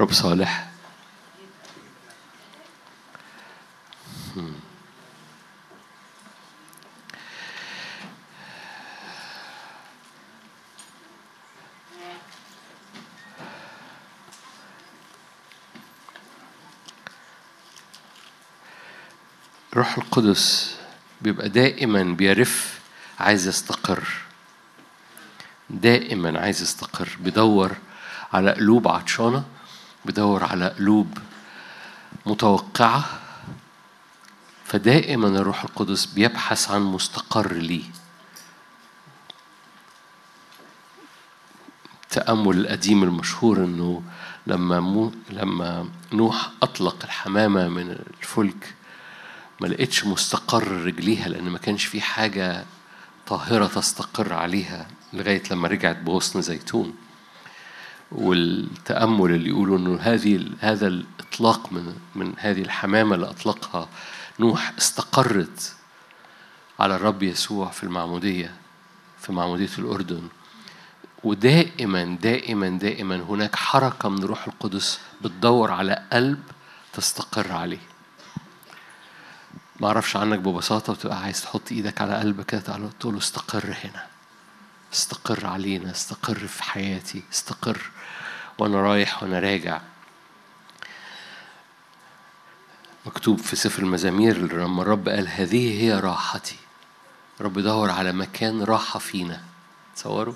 رب صالح. روح القدس بيبقى دائما بيرف عايز يستقر. دائما عايز يستقر بيدور على قلوب عطشانة. بيدور على قلوب متوقعة فدائما الروح القدس بيبحث عن مستقر ليه التأمل القديم المشهور إنه لما مو لما نوح أطلق الحمامة من الفلك ما لقيتش مستقر رجليها لأن ما كانش في حاجة طاهرة تستقر عليها لغاية لما رجعت بغصن زيتون. والتأمل اللي يقولوا إنه هذه هذا الإطلاق من من هذه الحمامة اللي أطلقها نوح استقرت على الرب يسوع في المعمودية في معمودية الأردن. ودائما دائما دائما هناك حركة من روح القدس بتدور على قلب تستقر عليه. ما أعرفش عنك ببساطة وتبقى عايز تحط إيدك على قلبك كده تقول له استقر هنا. استقر علينا استقر في حياتي استقر وأنا رايح وأنا راجع. مكتوب في سفر المزامير لما الرب قال هذه هي راحتي. رب يدور على مكان راحة فينا. تصوروا؟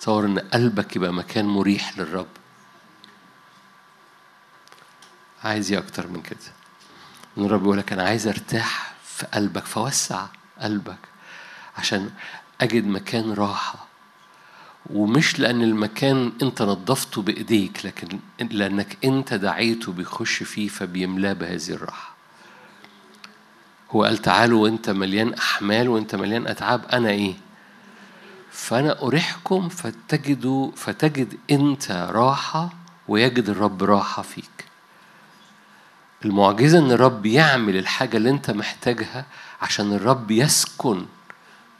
تصور إن قلبك يبقى مكان مريح للرب. عايز إيه أكتر من كده؟ إن الرب يقول لك أنا عايز أرتاح في قلبك فوسع قلبك عشان أجد مكان راحة. ومش لأن المكان أنت نظفته بإيديك لكن لأنك أنت دعيته بيخش فيه فبيملاه بهذه الراحة. هو قال تعالوا وأنت مليان أحمال وأنت مليان أتعاب أنا إيه؟ فأنا أريحكم فتجدوا فتجد أنت راحة ويجد الرب راحة فيك. المعجزة إن الرب يعمل الحاجة اللي أنت محتاجها عشان الرب يسكن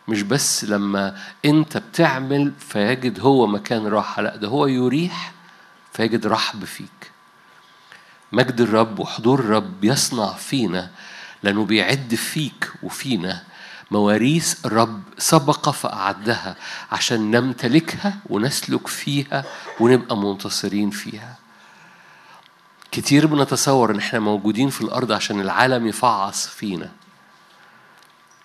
مش بس لما أنت بتعمل فيجد هو مكان راحة لا ده هو يريح فيجد رحب فيك. مجد الرب وحضور الرب يصنع فينا لأنه بيعد فيك وفينا مواريث الرب سبق فأعدها عشان نمتلكها ونسلك فيها ونبقى منتصرين فيها. كتير بنتصور إن إحنا موجودين في الأرض عشان العالم يفعص فينا.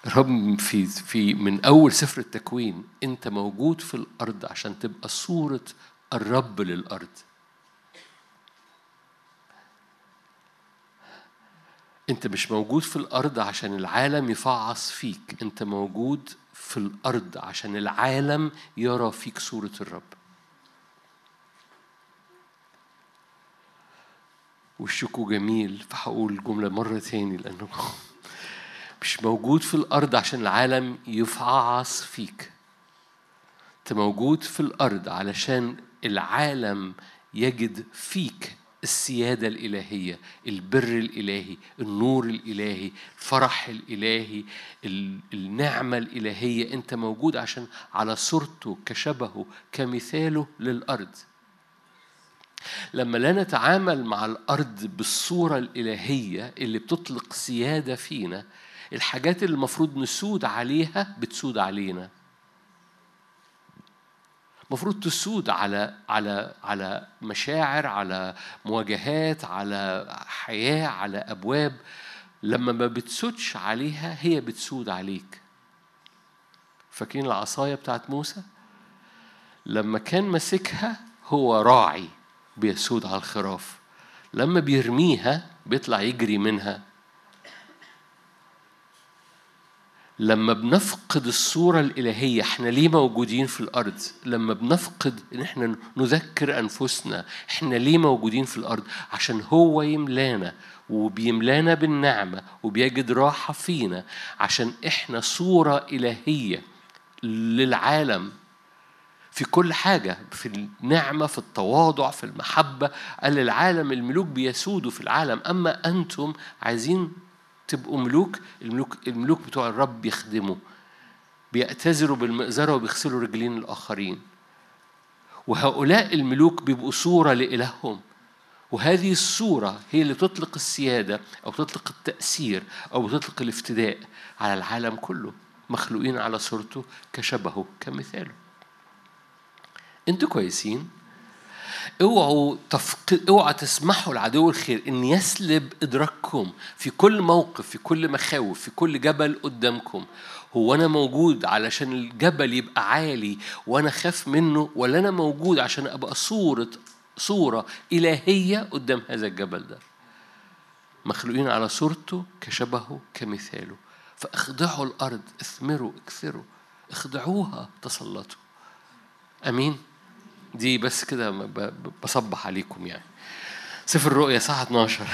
رب في في من أول سفر التكوين أنت موجود في الأرض عشان تبقى صورة الرب للأرض. أنت مش موجود في الأرض عشان العالم يفعص فيك أنت موجود في الأرض عشان العالم يرى فيك صورة الرب. وشكوا جميل فهقول الجملة مرة تاني لأنه مش موجود في الأرض عشان العالم يفعص فيك. أنت موجود في الأرض علشان العالم يجد فيك السيادة الإلهية البر الإلهي النور الإلهي الفرح الإلهي النعمة الإلهية. أنت موجود عشان على صورته كشبهه كمثاله للأرض. لما لا نتعامل مع الأرض بالصورة الإلهية اللي بتطلق سيادة فينا الحاجات اللي المفروض نسود عليها بتسود علينا. المفروض تسود على على على مشاعر على مواجهات على حياة على أبواب. لما ما بتسودش عليها هي بتسود عليك. فاكرين العصاية بتاعت موسى؟ لما كان ماسكها هو راعي بيسود على الخراف. لما بيرميها بيطلع يجري منها. لما بنفقد الصورة الإلهية إحنا ليه موجودين في الأرض؟ لما بنفقد إن إحنا نذكر أنفسنا إحنا ليه موجودين في الأرض؟ عشان هو يملانا وبيملانا بالنعمة وبيجد راحة فينا عشان إحنا صورة إلهية للعالم. في كل حاجة في النعمة في التواضع في المحبة قال العالم الملوك بيسودوا في العالم. أما أنتم عايزين تبقوا ملوك الملوك الملوك بتوع الرب بيخدموا بيأتذروا بالمئزرة وبيغسلوا رجلين الآخرين. وهؤلاء الملوك بيبقوا صورة لإلههم. وهذه الصورة هي اللي تطلق السيادة أو تطلق التأثير أو تطلق الافتداء على العالم كله مخلوقين على صورته كشبهه كمثاله. أنتوا كويسين؟ اوعوا تفق... اوعوا تسمحوا لعدو الخير إن يسلب إدراككم في كل موقف في كل مخاوف في كل جبل قدامكم. هو أنا موجود علشان الجبل يبقى عالي وأنا خاف منه ولا أنا موجود عشان أبقى صوره صورة إلهية قدام هذا الجبل ده؟ مخلوقين على صورته كشبهه كمثاله. فاخضعوا الأرض اثمروا اكثروا. اخضعوها تسلطوا. آمين؟ دي بس كده بصبح عليكم يعني. سفر الرؤيا صح 12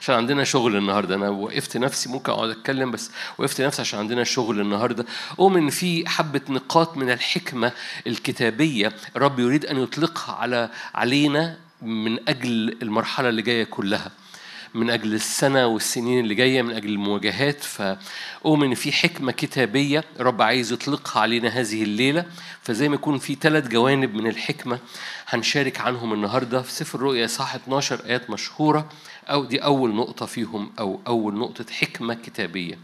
عشان عندنا شغل النهارده. أنا وقفت نفسي ممكن أقعد أتكلم بس وقفت نفسي عشان عندنا شغل النهارده. اؤمن في حبة نقاط من الحكمة الكتابية الرب يريد أن يطلقها على علينا من أجل المرحلة اللي جاية كلها. من أجل السنة والسنين اللي جاية من أجل المواجهات. فأؤمن إن في حكمة كتابية رب عايز يطلقها علينا هذه الليلة. فزي ما يكون في ثلاث جوانب من الحكمة هنشارك عنهم النهاردة. في سفر الرؤيا صح 12 آيات مشهورة. أو دي أول نقطة فيهم أو أول نقطة حكمة كتابية.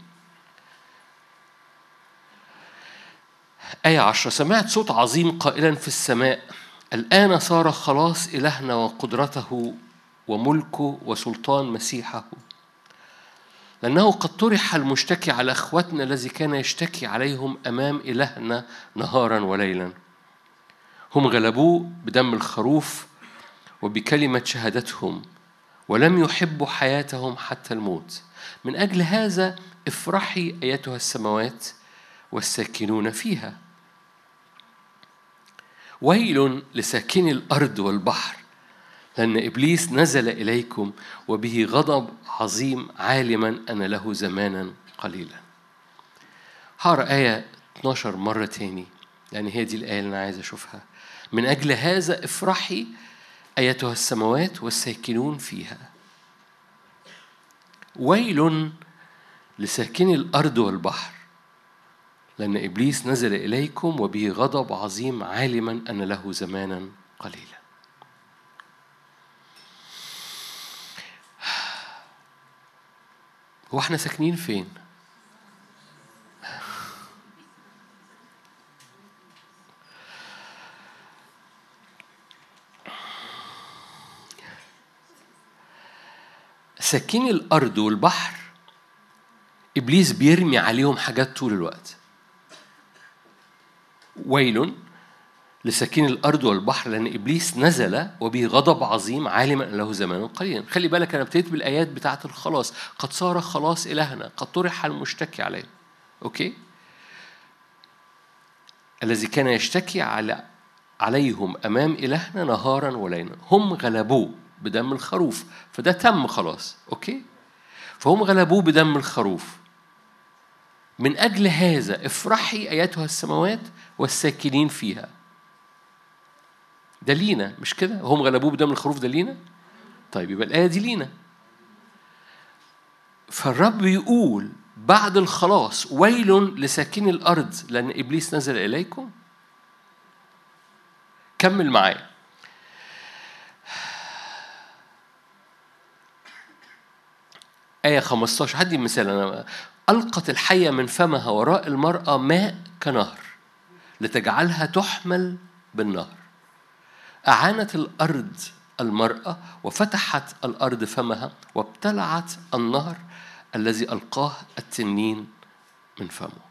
آية عشرة. سمعت صوت عظيم قائلا في السماء. الآن صار خلاص إلهنا وقدرته وملكه وسلطان مسيحه. لأنه قد طرح المشتكي على أخوتنا الذي كان يشتكي عليهم أمام إلهنا نهارا وليلا. هم غلبوه بدم الخروف وبكلمة شهادتهم ولم يحبوا حياتهم حتى الموت. من أجل هذا افرحي أيتها السماوات والساكنون فيها. ويل لساكني الأرض والبحر. لأن إبليس نزل إليكم وبه غضب عظيم عالما أن له زمانا قليلا. هقرأ آية 12 مرة تاني. لأن هي دي الآية اللي أنا عايز أشوفها. من أجل هذا افرحي أيتها السماوات والساكنون فيها. ويل لساكني الأرض والبحر. لأن إبليس نزل إليكم وبه غضب عظيم عالما أن له زمانا قليلا. هو إحنا ساكنين فين؟ ساكين الأرض والبحر إبليس بيرمي عليهم حاجات طول الوقت ويل لساكين الأرض والبحر لأن إبليس نزل وبه غضب عظيم عالما له زمان قليلا. خلي بالك أنا ابتديت بالآيات بتاعة الخلاص. قد صار خلاص إلهنا قد طرح المشتكي عليه. okay؟ الذي كان يشتكي على عليهم أمام إلهنا نهارا وليلا. هم غلبوه بدم الخروف فده تم خلاص. okay؟ فهم غلبوه بدم الخروف. من أجل هذا افرحي أيتها السماوات والساكنين فيها. ده لينا مش كده؟ هم غلبوه بدم الخروف ده لينا طيب يبقى الآية دي لينا. فالرب يقول بعد الخلاص ويل لساكني الأرض لأن إبليس نزل إليكم؟ كمل معايا. آية 15 هدي مثال أنا ألقت الحية من فمها وراء المرأة ماء كنهر لتجعلها تحمل بالنهر. أعانت الأرض المرأة وفتحت الأرض فمها وابتلعت النهر الذي ألقاه التنين من فمه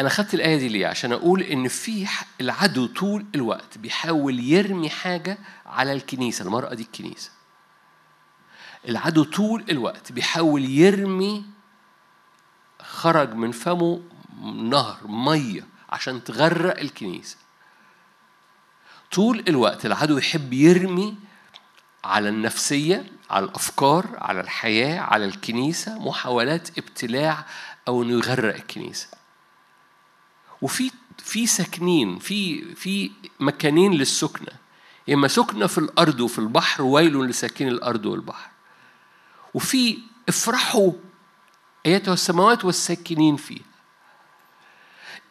أنا خدت الآية دي ليه؟ عشان أقول إن في العدو طول الوقت بيحاول يرمي حاجة على الكنيسة، المرأة دي الكنيسة. العدو طول الوقت بيحاول يرمي خرج من فمه نهر مية عشان تغرق الكنيسة. طول الوقت العدو يحب يرمي على النفسية على الأفكار على الحياة على الكنيسة محاولات ابتلاع أو إنه يغرق الكنيسة. وفي في ساكنين في في مكانين للسكنة. يا إما سكنة في الأرض وفي البحر ويل لساكن الأرض والبحر. وفي افرحوا أيتها السماوات والساكنين فيها.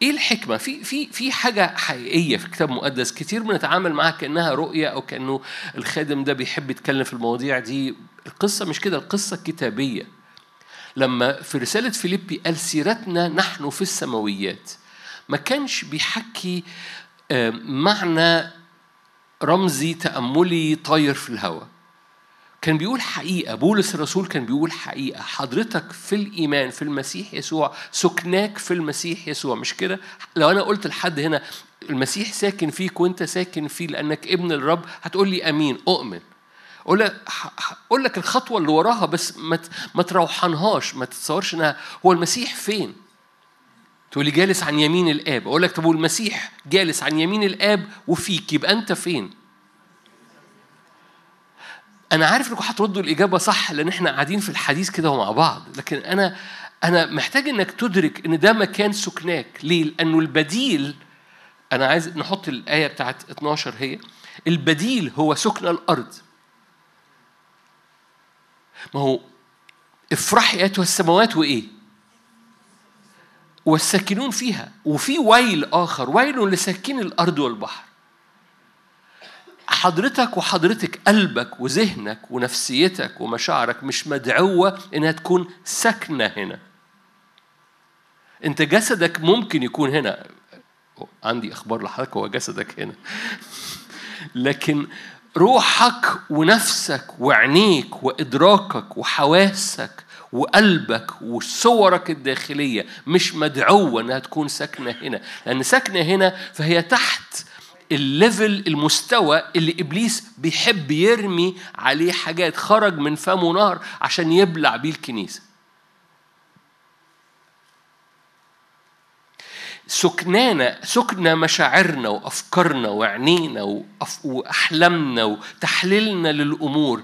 إيه الحكمة؟ في في في حاجة حقيقية في الكتاب المقدس كتير بنتعامل معاها كأنها رؤية أو كأنه الخادم ده بيحب يتكلم في المواضيع دي. القصة مش كده القصة كتابية. لما في رسالة فيليبي قال سيرتنا نحن في السماويات ما كانش بيحكي آه، معنى رمزي تأملي طاير في الهواء كان بيقول حقيقة بولس الرسول كان بيقول حقيقة. حضرتك في الإيمان في المسيح يسوع سكناك في المسيح يسوع مش كده؟ لو أنا قلت لحد هنا المسيح ساكن فيك وأنت ساكن فيه لأنك ابن الرب هتقول لي أمين أؤمن. أقول لك أقول لك الخطوة اللي وراها بس ما ما تروحنهاش ما تتصورش إنها هو المسيح فين؟ تقول لي جالس عن يمين الآب. أقول لك طب والمسيح جالس عن يمين الآب وفيك يبقى أنت فين؟ أنا عارف إنكم هتردوا الإجابة صح لأن إحنا قاعدين في الحديث كده مع بعض. لكن أنا أنا محتاج إنك تدرك إن ده مكان سكناك. ليه؟ لأنه البديل أنا عايز نحط الآية بتاعت 12 هي البديل هو سكن الأرض. ما هو افرحي أيتها السماوات وإيه؟ والساكنون فيها. وفي ويل آخر ويل لساكن الأرض والبحر. حضرتك وحضرتك قلبك وذهنك ونفسيتك ومشاعرك مش مدعوة إنها تكون ساكنة هنا. أنت جسدك ممكن يكون هنا. عندي أخبار لحضرتك هو جسدك هنا. لكن روحك ونفسك وعينيك وإدراكك وحواسك وقلبك وصورك الداخلية مش مدعوة إنها تكون ساكنة هنا. لأن ساكنة هنا فهي تحت الليفل المستوى اللي إبليس بيحب يرمي عليه حاجات خرج من فمه نار عشان يبلع بيه الكنيسة. سكنانا سكنا مشاعرنا وأفكارنا وعينينا وأحلامنا وتحليلنا للأمور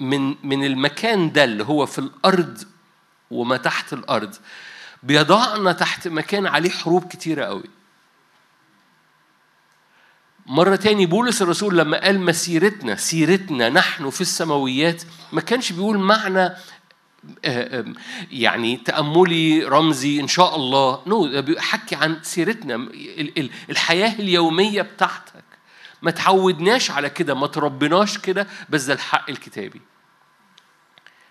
من من المكان ده اللي هو في الأرض وما تحت الأرض بيضعنا تحت مكان عليه حروب كتيرة قوي. مرة تاني بولس الرسول لما قال مسيرتنا سيرتنا نحن في السماويات ما كانش بيقول معنى يعني تأملي رمزي إن شاء الله. نو بيحكي عن سيرتنا. الحياة اليومية بتاعتك. ما تعودناش على كده ما تربناش كده بس ده الحق الكتابي.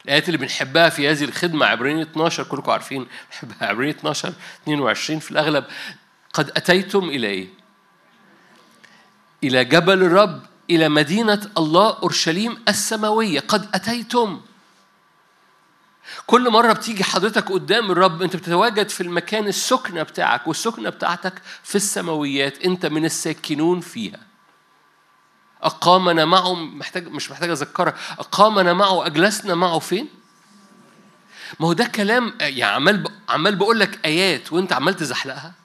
الآيات اللي بنحبها في هذه الخدمة عبرين 12 كلكم عارفين بنحبها عبرين 12 22 في الأغلب. قد أتيتم إلى إيه؟ إلى جبل الرب إلى مدينة الله أورشليم السماوية. قد أتيتم. كل مرة بتيجي حضرتك قدام الرب أنت بتتواجد في المكان السكنة بتاعك والسكنة بتاعتك في السماويات أنت من الساكنون فيها. أقامنا معه محتاج مش محتاج أذكرها أقامنا معه أجلسنا معه فين؟ ما هو ده كلام يعني عمال عمال بقول لك آيات وأنت عمال تزحلقها.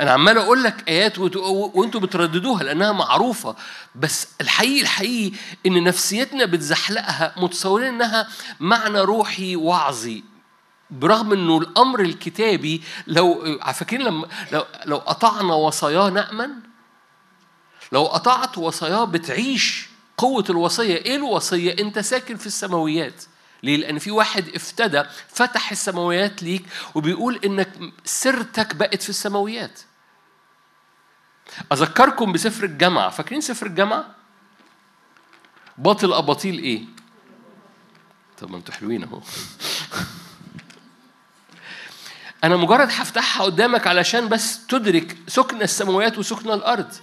أنا عمال أقول لك آيات وأنتوا بترددوها لأنها معروفة بس الحقيقي الحقيقي إن نفسيتنا بتزحلقها متصورين إنها معنى روحي وعظي. برغم إنه الأمر الكتابي لو فاكرين لما لو لو قطعنا وصاياه نأمن؟ لو قطعت وصاياه بتعيش قوة الوصية إيه الوصية؟ أنت ساكن في السماويات. ليه؟ لأن في واحد افتدى فتح السماويات ليك وبيقول إنك سرتك بقت في السماويات. أذكركم بسفر الجامعة، فاكرين سفر الجامعة؟ باطل أباطيل إيه؟ طب ما أنتوا حلوين أهو. أنا مجرد هفتحها قدامك علشان بس تدرك سكن السماوات وسكن الأرض.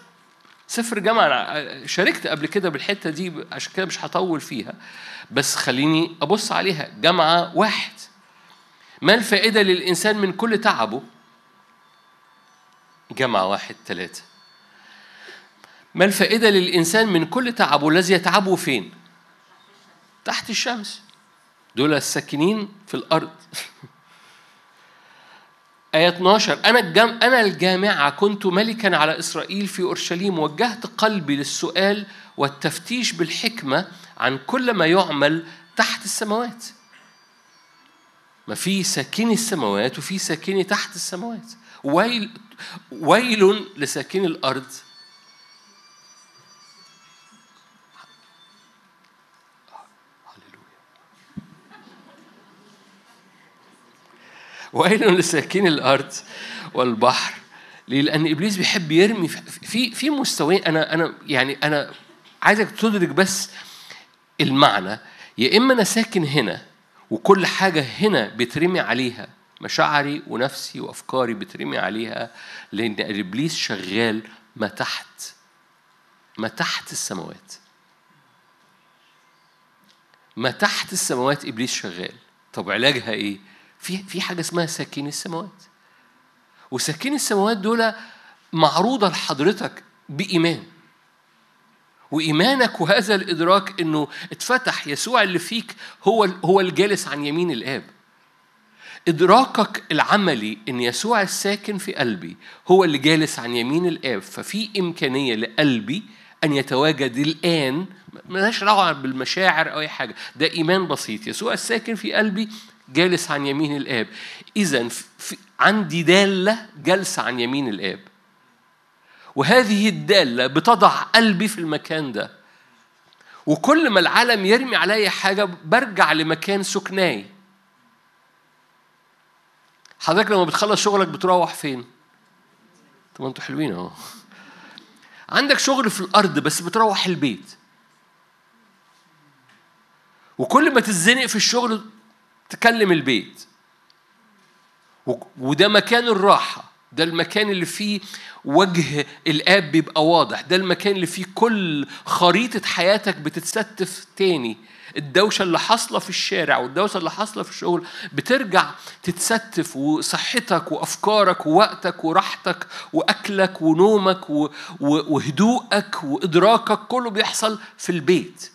سفر جامعة أنا شاركت قبل كده بالحتة دي عشان كده مش هطول فيها. بس خليني أبص عليها. جامعة واحد. ما الفائدة للإنسان من كل تعبه؟ جامعة واحد ثلاثة ما الفائدة للإنسان من كل تعبه؟ الذي يتعبه فين؟ تحت الشمس. دول الساكنين في الأرض. آية 12 أنا الجام أنا الجامعة كنت ملكا على إسرائيل في أورشليم وجهت قلبي للسؤال والتفتيش بالحكمة عن كل ما يعمل تحت السماوات. ما في ساكني السماوات وفي ساكني تحت السماوات. ويل ويل لساكني الأرض ويل لساكين الأرض والبحر. ليه؟ لأن إبليس بيحب يرمي في في مستويين. أنا أنا يعني أنا عايزك تدرك بس المعنى. يا إما أنا ساكن هنا وكل حاجة هنا بترمي عليها مشاعري ونفسي وأفكاري بترمي عليها لأن إبليس شغال ما تحت ما تحت السماوات. ما تحت السماوات إبليس شغال. طب علاجها إيه؟ في في حاجة اسمها ساكين السماوات. وساكين السماوات دول معروضة لحضرتك بإيمان. وإيمانك وهذا الإدراك إنه اتفتح يسوع اللي فيك هو هو الجالس عن يمين الآب. إدراكك العملي إن يسوع الساكن في قلبي هو اللي جالس عن يمين الآب. ففي إمكانية لقلبي أن يتواجد الآن ملهاش دعوة بالمشاعر أو أي حاجة. ده إيمان بسيط. يسوع الساكن في قلبي جالس عن يمين الآب. إذا عندي دالة جالسة عن يمين الآب. وهذه الدالة بتضع قلبي في المكان ده. وكل ما العالم يرمي عليا حاجة برجع لمكان سكناي. حضرتك لما بتخلص شغلك بتروح فين؟ طب أنتوا حلوين اهو. عندك شغل في الأرض بس بتروح البيت. وكل ما تتزنق في الشغل تكلم البيت. وده مكان الراحة. ده المكان اللي فيه وجه الآب بيبقى واضح. ده المكان اللي فيه كل خريطة حياتك بتتستف تاني. الدوشة اللي حاصلة في الشارع والدوشة اللي حاصلة في الشغل بترجع تتستف وصحتك وأفكارك ووقتك وراحتك وأكلك ونومك وهدوءك وإدراكك كله بيحصل في البيت.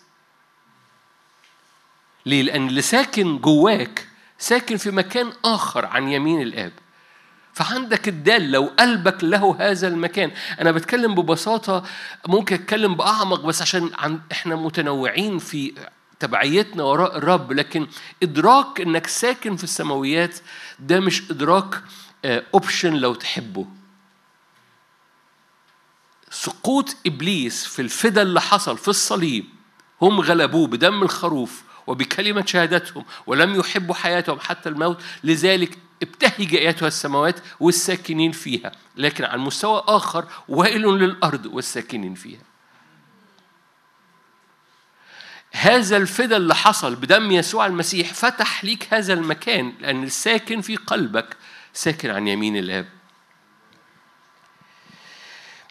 ليه؟ لأن اللي ساكن جواك ساكن في مكان آخر عن يمين الآب. فعندك الدال لو قلبك له هذا المكان. أنا بتكلم ببساطة ممكن أتكلم بأعمق بس عشان عن إحنا متنوعين في تبعيتنا وراء الرب. لكن إدراك إنك ساكن في السماويات ده مش إدراك أوبشن آه، لو تحبه. سقوط إبليس في الفدا اللي حصل في الصليب هم غلبوه بدم الخروف. وبكلمة شهادتهم ولم يحبوا حياتهم حتى الموت لذلك ابتهج أيتها السماوات والساكنين فيها. لكن على مستوى آخر ويل للأرض والساكنين فيها. هذا الفدا اللي حصل بدم يسوع المسيح فتح ليك هذا المكان لأن الساكن في قلبك ساكن عن يمين الآب.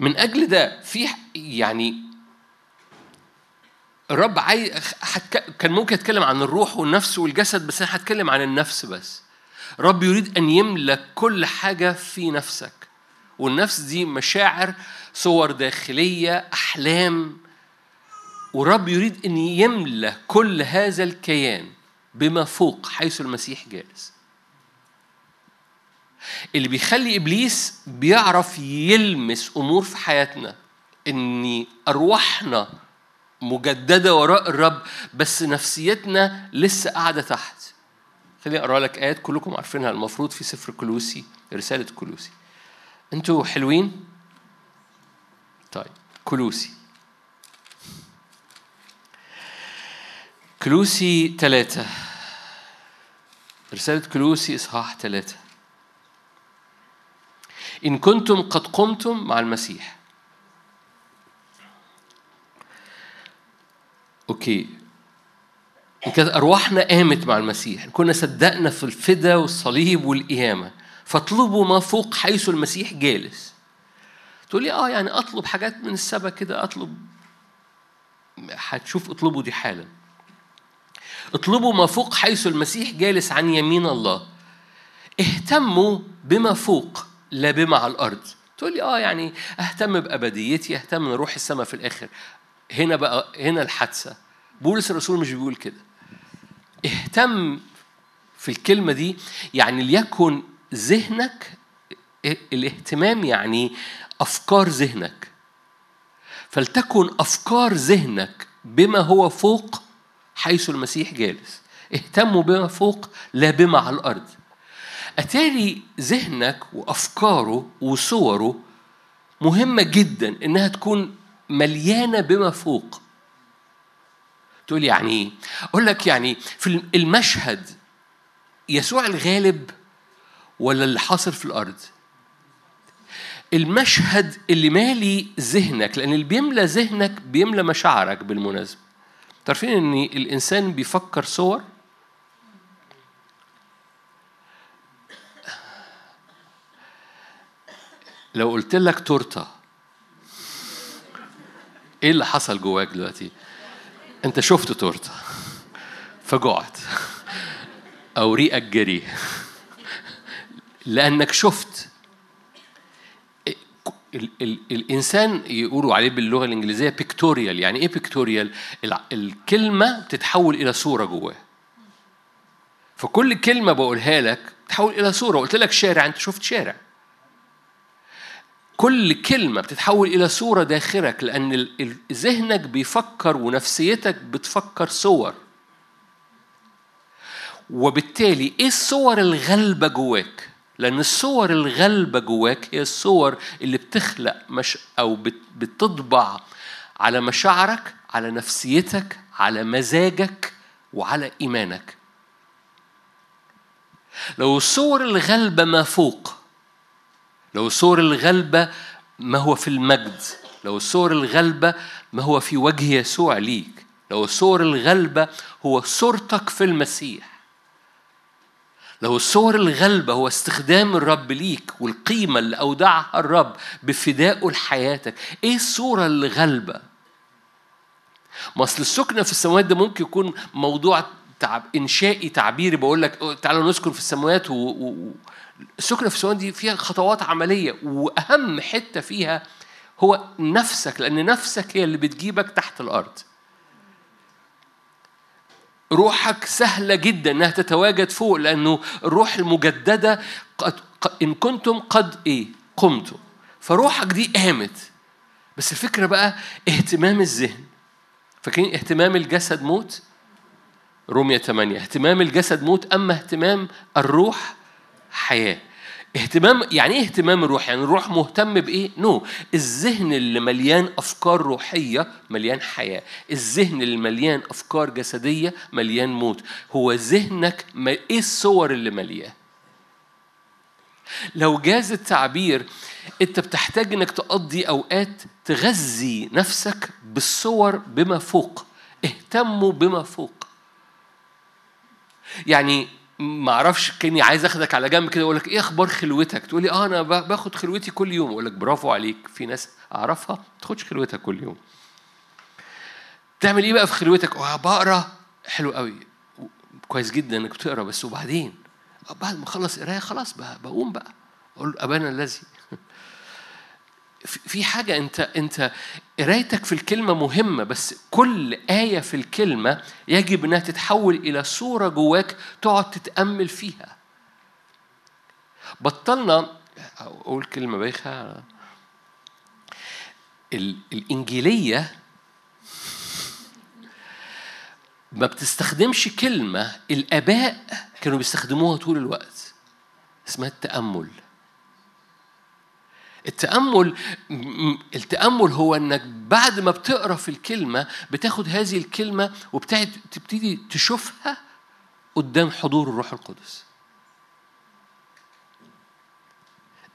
من أجل ده في يعني الرب عايز كان ممكن يتكلم عن الروح والنفس والجسد بس أنا هتكلم عن النفس بس. الرب يريد أن يملك كل حاجة في نفسك. والنفس دي مشاعر صور داخلية أحلام. والرب يريد أن يملى كل هذا الكيان بما فوق حيث المسيح جالس. اللي بيخلي إبليس بيعرف يلمس أمور في حياتنا ان أرواحنا مجددة وراء الرب بس نفسيتنا لسه قاعدة تحت. خليني أقرأ لك آيات كلكم عارفينها. المفروض في سفر كلوسي رسالة كلوسي. أنتوا حلوين؟ طيب كلوسي. كلوسي ثلاثة رسالة كلوسي إصحاح ثلاثة إن كنتم قد قمتم مع المسيح. أوكي. إن كانت أرواحنا قامت مع المسيح. كنا صدقنا في الفدا والصليب والقيامة. فاطلبوا ما فوق حيث المسيح جالس. تقول لي آه يعني أطلب حاجات من السبا كده أطلب. هتشوف اطلبوا دي حالا. اطلبوا ما فوق حيث المسيح جالس عن يمين الله. اهتموا بما فوق لا بما على الأرض. تقول لي آه يعني أهتم بأبديتي أهتم ان أروح السماء في الآخر. هنا بقى هنا الحادثة. بولس الرسول مش بيقول كده. اهتم في الكلمة دي يعني ليكن ذهنك الاهتمام يعني أفكار ذهنك. فلتكن أفكار ذهنك بما هو فوق حيث المسيح جالس. اهتموا بما فوق لا بما على الأرض. أتاري ذهنك وأفكاره وصوره مهمة جدا إنها تكون مليانة بما فوق. تقول يعني إيه؟ أقول لك يعني في المشهد يسوع الغالب ولا اللي حاصل في الأرض؟ المشهد اللي مالي ذهنك لأن اللي بيملى ذهنك بيملى مشاعرك بالمناسبة. تعرفين إن الإنسان بيفكر صور؟ لو قلت لك تورتة إيه اللي حصل جواك دلوقتي؟ انت شفت تورته فجعت أو ريقك جري. لانك شفت. ال ال الانسان يقولوا عليه باللغة الإنجليزية بيكتوريال يعني إيه بيكتوريال الكلمة بتتحول إلى صورة جواه. فكل كلمة بقولها لك تتحول إلى صورة. قلت لك شارع انت شفت شارع. كل كلمة بتتحول إلى صورة داخلك لأن ذهنك بيفكر ونفسيتك بتفكر صور وبالتالي إيه الصور الغالبة جواك؟ لأن الصور الغالبة جواك هي الصور اللي بتخلق مش أو بتطبع على مشاعرك على نفسيتك على مزاجك وعلى إيمانك لو الصور الغالبة ما فوق لو الصور الغالبة ما هو في المجد لو الصور الغالبة ما هو في وجه يسوع ليك لو الصور الغالبة هو صورتك في المسيح. لو الصور الغالبة هو استخدام الرب ليك والقيمة اللي أودعها الرب بفدائه لحياتك. إيه الصورة اللي غالبة ما أصل السكنة في السماوات ده ممكن يكون موضوع تعب إنشائي تعبيري. بقول لك تعالوا نسكن في السماوات و... و... السكنة في السماوات دي فيها خطوات عملية وأهم حتة فيها هو نفسك لأن نفسك هي اللي بتجيبك تحت الأرض. روحك سهلة جدا إنها تتواجد فوق لأنه الروح المجددة قد إن كنتم قد إيه؟ قمتم فروحك دي قامت. بس الفكرة بقى اهتمام الذهن. فاكرين اهتمام الجسد موت؟ رومية 8 اهتمام الجسد موت أما اهتمام الروح حياة اهتمام يعني إيه اهتمام الروح؟ يعني الروح مهتم بإيه؟ نو no. الذهن اللي مليان أفكار روحية مليان حياة، الذهن اللي مليان أفكار جسدية مليان موت، هو ذهنك ما إيه الصور اللي ملياه؟ لو جاز التعبير أنت بتحتاج إنك تقضي أوقات تغذي نفسك بالصور بما فوق، اهتموا بما فوق. يعني ما أعرفش كاني عايز اخدك على جنب كده أقول لك إيه أخبار خلوتك؟ تقول لي آه أنا باخد خلوتي كل يوم. أقول لك برافو عليك في ناس أعرفها ما تاخدش خلوتها كل يوم. تعمل إيه بقى في خلوتك؟ آه بقرأ. حلو قوي. كويس جدا إنك بتقرأ بس وبعدين؟ بعد ما أخلص قراية خلاص بقى بقوم بقى. أقول أبانا الذي في حاجة أنت أنت قرايتك في الكلمة مهمة بس كل آية في الكلمة يجب أنها تتحول إلى صورة جواك تقعد تتأمل فيها. بطلنا أقول كلمة بايخة الإنجيلية ما بتستخدمش كلمة الآباء كانوا بيستخدموها طول الوقت اسمها التأمل التأمل التأمل هو إنك بعد ما بتقرأ في الكلمة بتاخد هذه الكلمة وبتبتدي تشوفها قدام حضور الروح القدس.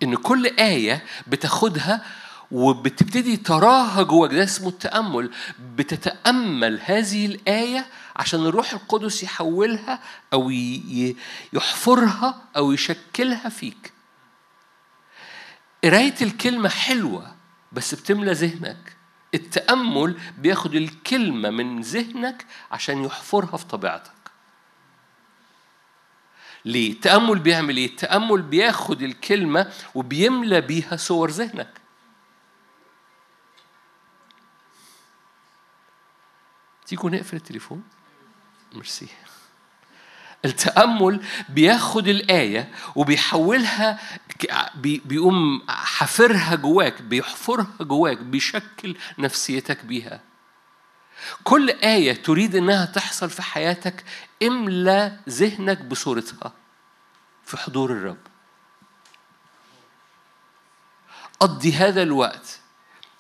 إن كل آية بتاخدها وبتبتدي تراها جواك ده اسمه التأمل بتتأمل هذه الآية عشان الروح القدس يحولها أو يحفرها أو يشكلها فيك قراية الكلمة حلوة بس بتملى ذهنك التأمل بياخد الكلمة من ذهنك عشان يحفرها في طبيعتك ليه؟ التأمل بيعمل إيه؟ التأمل بياخد الكلمة وبيملى بيها صور ذهنك تيجوا نقفل التليفون؟ ميرسي التأمل بياخد الآية وبيحولها بيقوم حفرها جواك بيحفرها جواك بيشكل نفسيتك بيها. كل آية تريد إنها تحصل في حياتك املى ذهنك بصورتها في حضور الرب. قضي هذا الوقت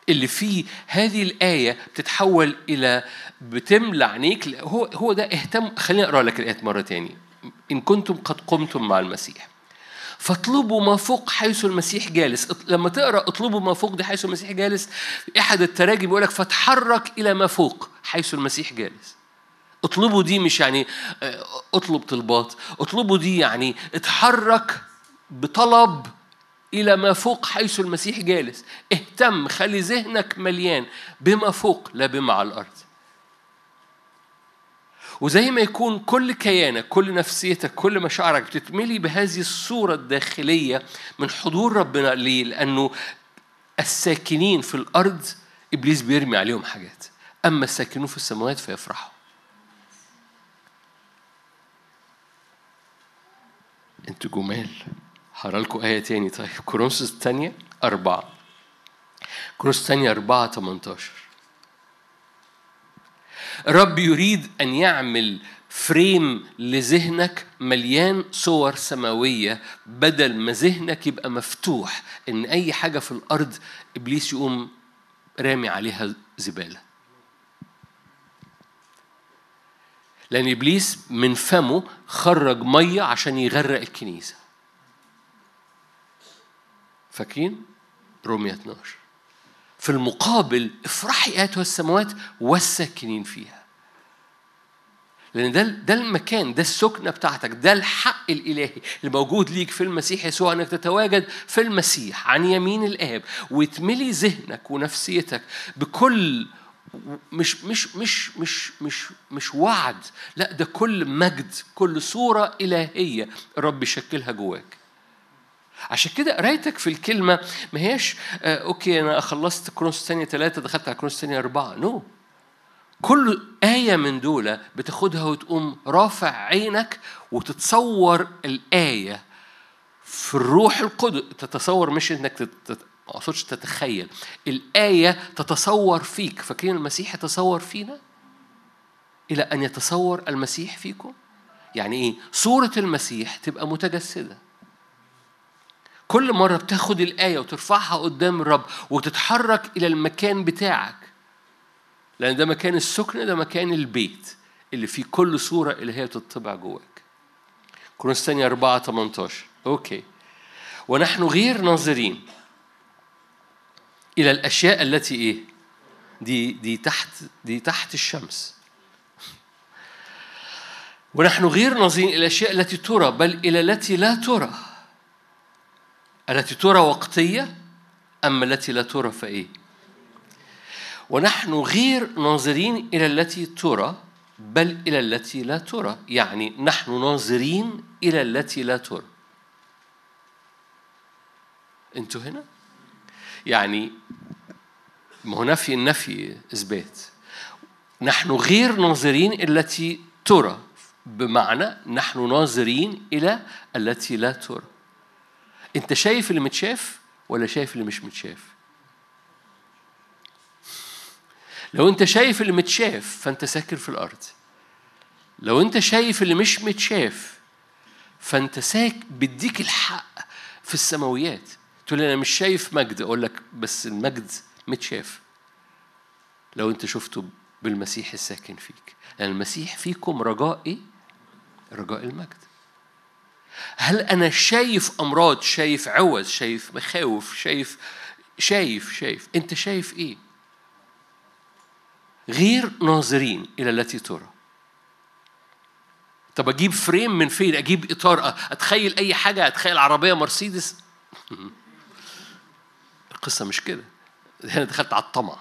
اللي فيه هذه الآية بتتحول إلى بتملى عينيك هو هو ده اهتم. خليني أقرأ لك الآيات مرة تاني إن كنتم قد قمتم مع المسيح. فاطلبوا ما فوق حيث المسيح جالس. لما تقرأ اطلبوا ما فوق دي حيث المسيح جالس أحد التراجم بيقول لك فتحرك إلى ما فوق حيث المسيح جالس. اطلبوا دي مش يعني آه، اطلب طلبات. اطلبوا دي يعني اتحرك بطلب إلى ما فوق حيث المسيح جالس. اهتم خلي ذهنك مليان بما فوق لا بما على الأرض. وزي ما يكون كل كيانك كل نفسيتك كل مشاعرك بتتملي بهذه الصورة الداخلية من حضور ربنا ليه؟ لأنه الساكنين في الأرض إبليس بيرمي عليهم حاجات. أما الساكنون في السماوات فيفرحوا. أنتوا جمال. هقرأ لكم آية تاني. طيب كورنثوس الثانية أربعة. كورنثوس الثانية أربعة 18 الرب يريد أن يعمل فريم لذهنك مليان صور سماوية بدل ما ذهنك يبقى مفتوح إن أي حاجة في الأرض إبليس يقوم رامي عليها زبالة. لأن إبليس من فمه خرج مية عشان يغرق الكنيسة. فاكرين؟ رومية 12 في المقابل افرحي ايتها السماوات والساكنين فيها. لأن ده ده المكان ده السكنة بتاعتك ده الحق الإلهي اللي موجود ليك في المسيح يسوع إنك تتواجد في المسيح عن يمين الآب. وتملي ذهنك ونفسيتك بكل مش مش مش مش مش مش وعد لا ده كل مجد كل صورة إلهية الرب يشكلها جواك. عشان كده قرايتك في الكلمة ما هيش آه okay أنا خلصت كورنثوس ثانية ثلاثة دخلت على كورنثوس ثانية أربعة. no. كل آية من دول بتاخدها وتقوم رافع عينك وتتصور الآية في الروح القدس. تتصور مش إنك تت... ما أقصدش تتخيل. الآية تتصور فيك. فاكرين المسيح يتصور فينا؟ إلى أن يتصور المسيح فيكم؟ يعني إيه؟ صورة المسيح تبقى متجسدة. كل مرة بتاخد الآية وترفعها قدام الرب وتتحرك إلى المكان بتاعك لأن ده مكان السكن ده مكان البيت اللي فيه كل صورة اللي هي تطبع جواك. كورنثوس الثانية 4 18 أوكي. ونحن غير ناظرين إلى الأشياء التي إيه؟ دي دي تحت دي تحت الشمس. ونحن غير ناظرين إلى الأشياء التي ترى بل إلى التي لا ترى. التي ترى وقتية أما التي لا ترى فإيه؟ ونحن غير ناظرين إلى التي ترى بل إلى التي لا ترى. يعني نحن ناظرين إلى التي لا ترى. أنتوا هنا؟ يعني ما هو نفي النفي إثبات. نحن غير ناظرين التي ترى. بمعنى نحن ناظرين إلى التي لا ترى. انت شايف اللي متشاف ولا شايف اللي مش متشاف؟ لو انت شايف اللي متشاف فانت ساكن في الأرض. لو انت شايف اللي مش متشاف فانت ساك بديك الحق في السماويات. تقول أنا مش شايف مجد أقول لك بس المجد متشاف. لو انت شفته بالمسيح الساكن فيك. لأن المسيح فيكم رجاء إيه؟ رجاء المجد. هل أنا شايف أمراض شايف عوز شايف مخاوف شايف شايف شايف أنت شايف إيه؟ غير ناظرين إلى التي ترى. طب أجيب فريم من فين؟ أجيب إطار أتخيل أي حاجة؟ أتخيل عربية مرسيدس؟ القصة مش كده. هنا دخلت على الطمع.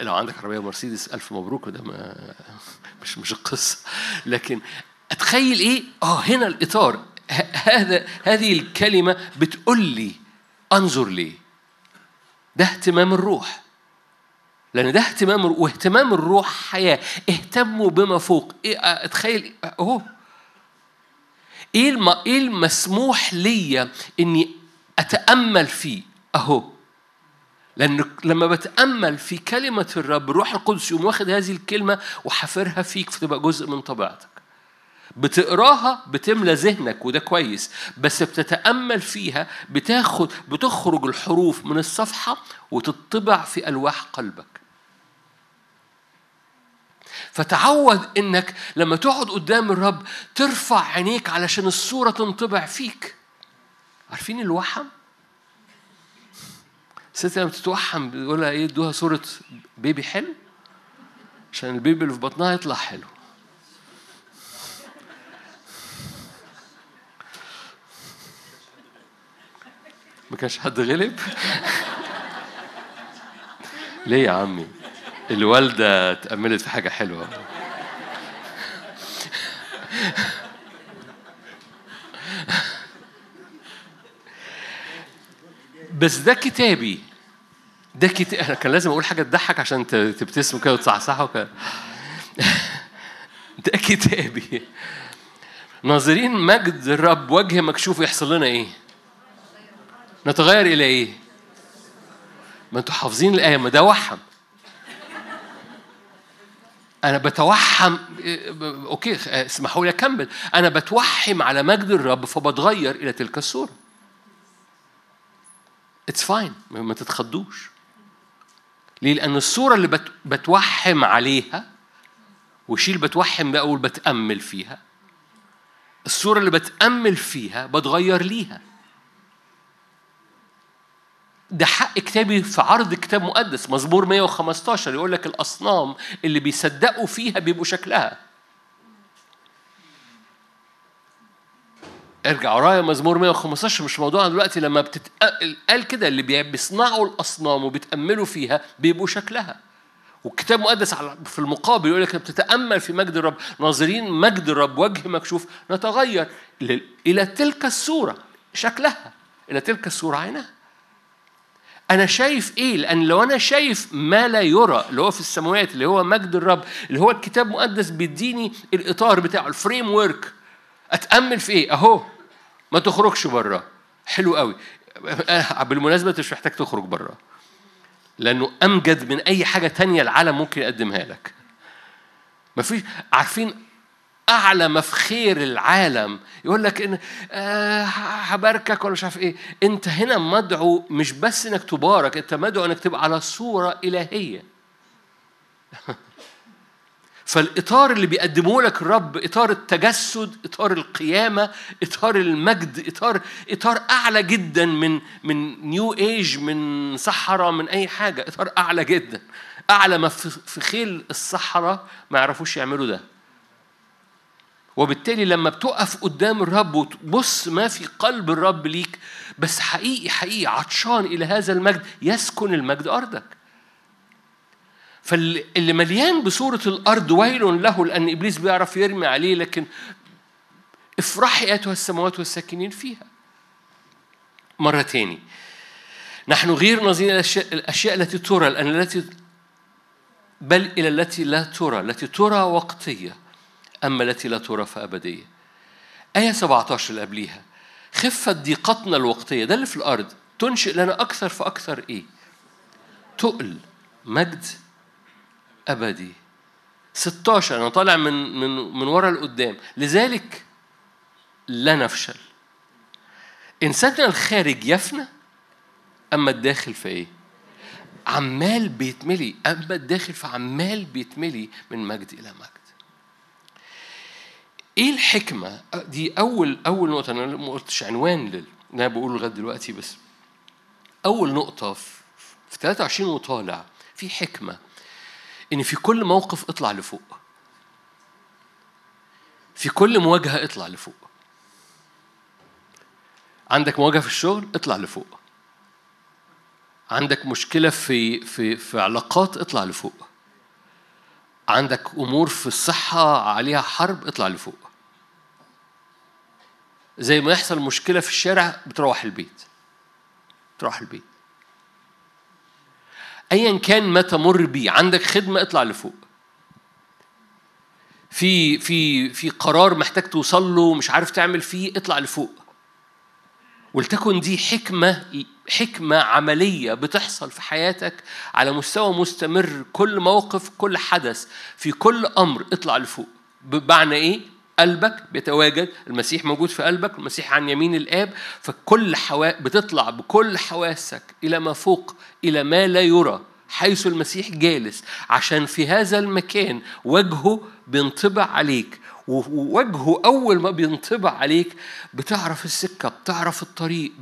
لو عندك عربية مرسيدس ألف مبروك ده ما مش مش القصة. لكن أتخيل إيه؟ آه هنا الإطار. هذا هذه الكلمة بتقول لي أنظر ليه؟ ده اهتمام الروح. لأن ده اهتمام واهتمام الروح حياة. اهتموا بما فوق. إيه أتخيل أهو. الم... إيه المسموح ليا إني أتأمل فيه؟ أهو. لأن لما بتأمل في كلمة الرب الروح القدس يقوم واخد هذه الكلمة وحافرها فيك فتبقى جزء من طبيعتك. بتقراها بتملى ذهنك وده كويس. بس بتتأمل فيها بتاخد بتخرج الحروف من الصفحة وتطبع في ألواح قلبك. فتعود إنك لما تقعد قدام الرب ترفع عينيك علشان الصورة تنطبع فيك. عارفين الوحم؟ الست لما بتتوحم بيقولها إيه؟ ادوها صورة بيبي حلو؟ عشان البيبي اللي في بطنها يطلع حلو. ما كانش حد غلب؟ ليه يا عمي؟ الوالدة تأملت في حاجة حلوة. بس ده كتابي. ده كتاب أنا كان لازم أقول حاجة تضحك عشان تبتسموا كده وتصحصحوا ده كتابي. ناظرين مجد الرب وجه مكشوف يحصل لنا إيه؟ نتغير إلى إيه؟ ما أنتوا حافظين الآية ما ده وحم أنا بتوحم okay اسمحوا لي أكمل. أنا بتوحم على مجد الرب فبتغير إلى تلك الصورة. it's fine ما تتخضوش. ليه؟ لأن الصورة اللي بت... بتوحم عليها وشيل بتوحم بقى أقول بتأمل فيها الصورة اللي بتأمل فيها بتغير ليها. ده حق كتابي في عرض كتاب مقدس مزمور 115 يقول لك الأصنام اللي بيصدقوا فيها بيبقوا شكلها. ارجع ورايا مزمور 115 مش موضوعنا دلوقتي لما بتت... قال كده اللي بيصنعوا الأصنام وبيتأملوا فيها بيبقوا شكلها. والكتاب المقدس في المقابل يقول لك بتتأمل في مجد الرب. ناظرين مجد الرب وجه مكشوف نتغير إلى تلك الصورة شكلها إلى تلك الصورة عينها. أنا شايف إيه؟ لأن لو أنا شايف ما لا يرى اللي هو في السماوات اللي هو مجد الرب اللي هو الكتاب المقدس بيديني الإطار بتاعه الفريم ورك أتأمل في إيه؟ أهو ما تخرجش بره حلو قوي بالمناسبة مش محتاج تخرج بره لأنه أمجد من أي حاجة تانية العالم ممكن يقدمها لك مفيش عارفين أعلى ما في خير العالم. يقول لك إن آه هباركك ولا مش عارف إيه. أنت هنا مدعو مش بس إنك تبارك أنت مدعو إنك تبقى على صورة إلهية. فالإطار اللي بيقدمه لك الرب إطار التجسد إطار القيامة إطار المجد إطار إطار أعلى جدا من من نيو ايج من صحراء من أي حاجة. إطار أعلى جدا. أعلى ما في خيل الصحراء ما يعرفوش يعملوا ده. وبالتالي لما بتقف قدام الرب وتبص ما في قلب الرب ليك بس حقيقي حقيقي عطشان إلى هذا المجد يسكن المجد أرضك. فاللي مليان بصورة الأرض ويل له لأن إبليس بيعرف يرمي عليه لكن افرحي أيتها السماوات والساكنين فيها. مرة تاني. نحن غير الأشياء, الأشياء التي ترى لأن التي بل إلى التي لا ترى. التي ترى وقتية. أما التي لا ترى فأبدية. آية 17 اللي قبليها. خفة ضيقتنا الوقتية. ده اللي في الأرض. تنشئ لنا أكثر فأكثر إيه؟ تقل. مجد أبدي. 16 أنا طالع من من من ورا لقدام. لذلك لا نفشل. إنساننا الخارج يفنى أما الداخل فإيه؟ عمال بيتملي. أما الداخل فعمال بيتملي من مجد إلى مجد. إيه الحكمة؟ دي أول أول نقطة أنا ما قلتش عنوان لل أنا بقوله لغاية دلوقتي بس. أول نقطة في 23 وطالع في حكمة إن في كل موقف اطلع لفوق. في كل مواجهة اطلع لفوق. عندك مواجهة في الشغل اطلع لفوق. عندك مشكلة في في في علاقات اطلع لفوق. عندك أمور في الصحة عليها حرب اطلع لفوق. زي ما يحصل مشكلة في الشارع بتروح البيت. تروح البيت. ايا كان ما تمر بيه عندك خدمة اطلع لفوق. في في في قرار محتاج توصل له مش عارف تعمل فيه اطلع لفوق. ولتكن دي حكمة حكمة عملية بتحصل في حياتك على مستوى مستمر كل موقف كل حدث في كل أمر اطلع لفوق. بمعنى إيه؟ قلبك بيتواجد المسيح موجود في قلبك المسيح عن يمين الآب فكل حوا... بتطلع بكل حواسك إلى ما فوق إلى ما لا يرى حيث المسيح جالس عشان في هذا المكان وجهه بينطبع عليك. ووجهه أول ما بينطبع عليك بتعرف السكة بتعرف الطريق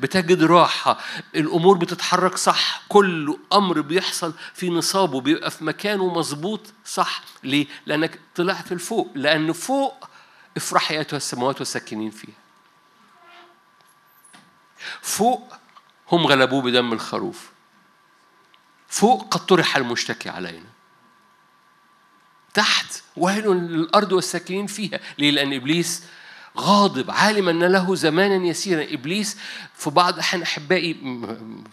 بتجد راحة الأمور بتتحرك صح كل أمر بيحصل في نصابه بيبقى في مكانه مظبوط صح. ليه؟ لأنك طلعت لفوق لأن فوق افرح أيتها السماوات والساكنين فيها. فوق هم غلبوه بدم الخروف. فوق قد طرح المشتكي علينا. تحت ويل للأرض والساكنين فيها. ليه؟ لأن إبليس غاضب عالما أن له زمانا يسيرا. إبليس في بعض الأحيان أحبائي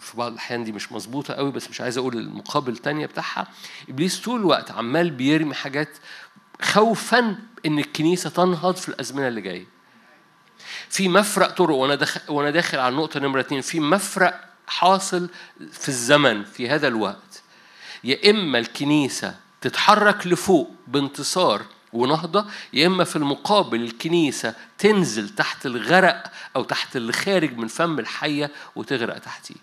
في بعض الأحيان دي مش مظبوطة قوي بس مش عايز أقول المقابل التانية بتاعها. إبليس طول الوقت عمال بيرمي حاجات خوفا إن الكنيسة تنهض في الأزمنة اللي جاية. في مفرق طرق وأنا داخل وأنا داخل على النقطة نمرة اتنين. في مفرق حاصل في الزمن في هذا الوقت. يا إما الكنيسة تتحرك لفوق بانتصار ونهضة يا إما في المقابل الكنيسة تنزل تحت الغرق أو تحت اللي خارج من فم الحية وتغرق تحتيه.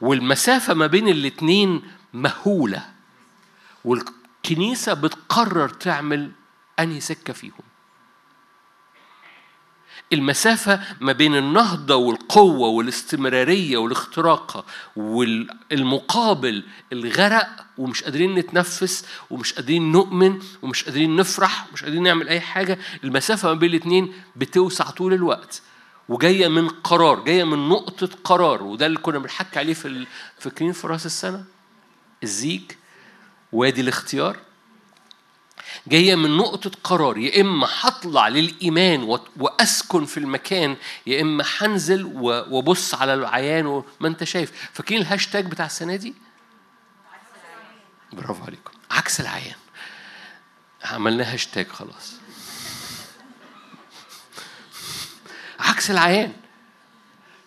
والمسافة ما بين الاتنين مهولة والكنيسة بتقرر تعمل أنهي سكة فيهم. المسافة ما بين النهضة والقوة والاستمرارية والاختراق والمقابل الغرق ومش قادرين نتنفس ومش قادرين نؤمن ومش قادرين نفرح ومش قادرين نعمل أي حاجة المسافة ما بين الاتنين بتوسع طول الوقت وجاية من قرار جاية من نقطة قرار وده اللي كنا بنحكي عليه في فاكرين في رأس السنة الزيج وادي الاختيار. جاية من نقطة قرار يا إما هطلع للإيمان وأسكن في المكان يا إما هنزل وأبص على العيان وما أنت شايف فاكرين الهاشتاج بتاع السنة دي؟ برافو عليكم عكس العيان عملنا هاشتاج خلاص عكس العيان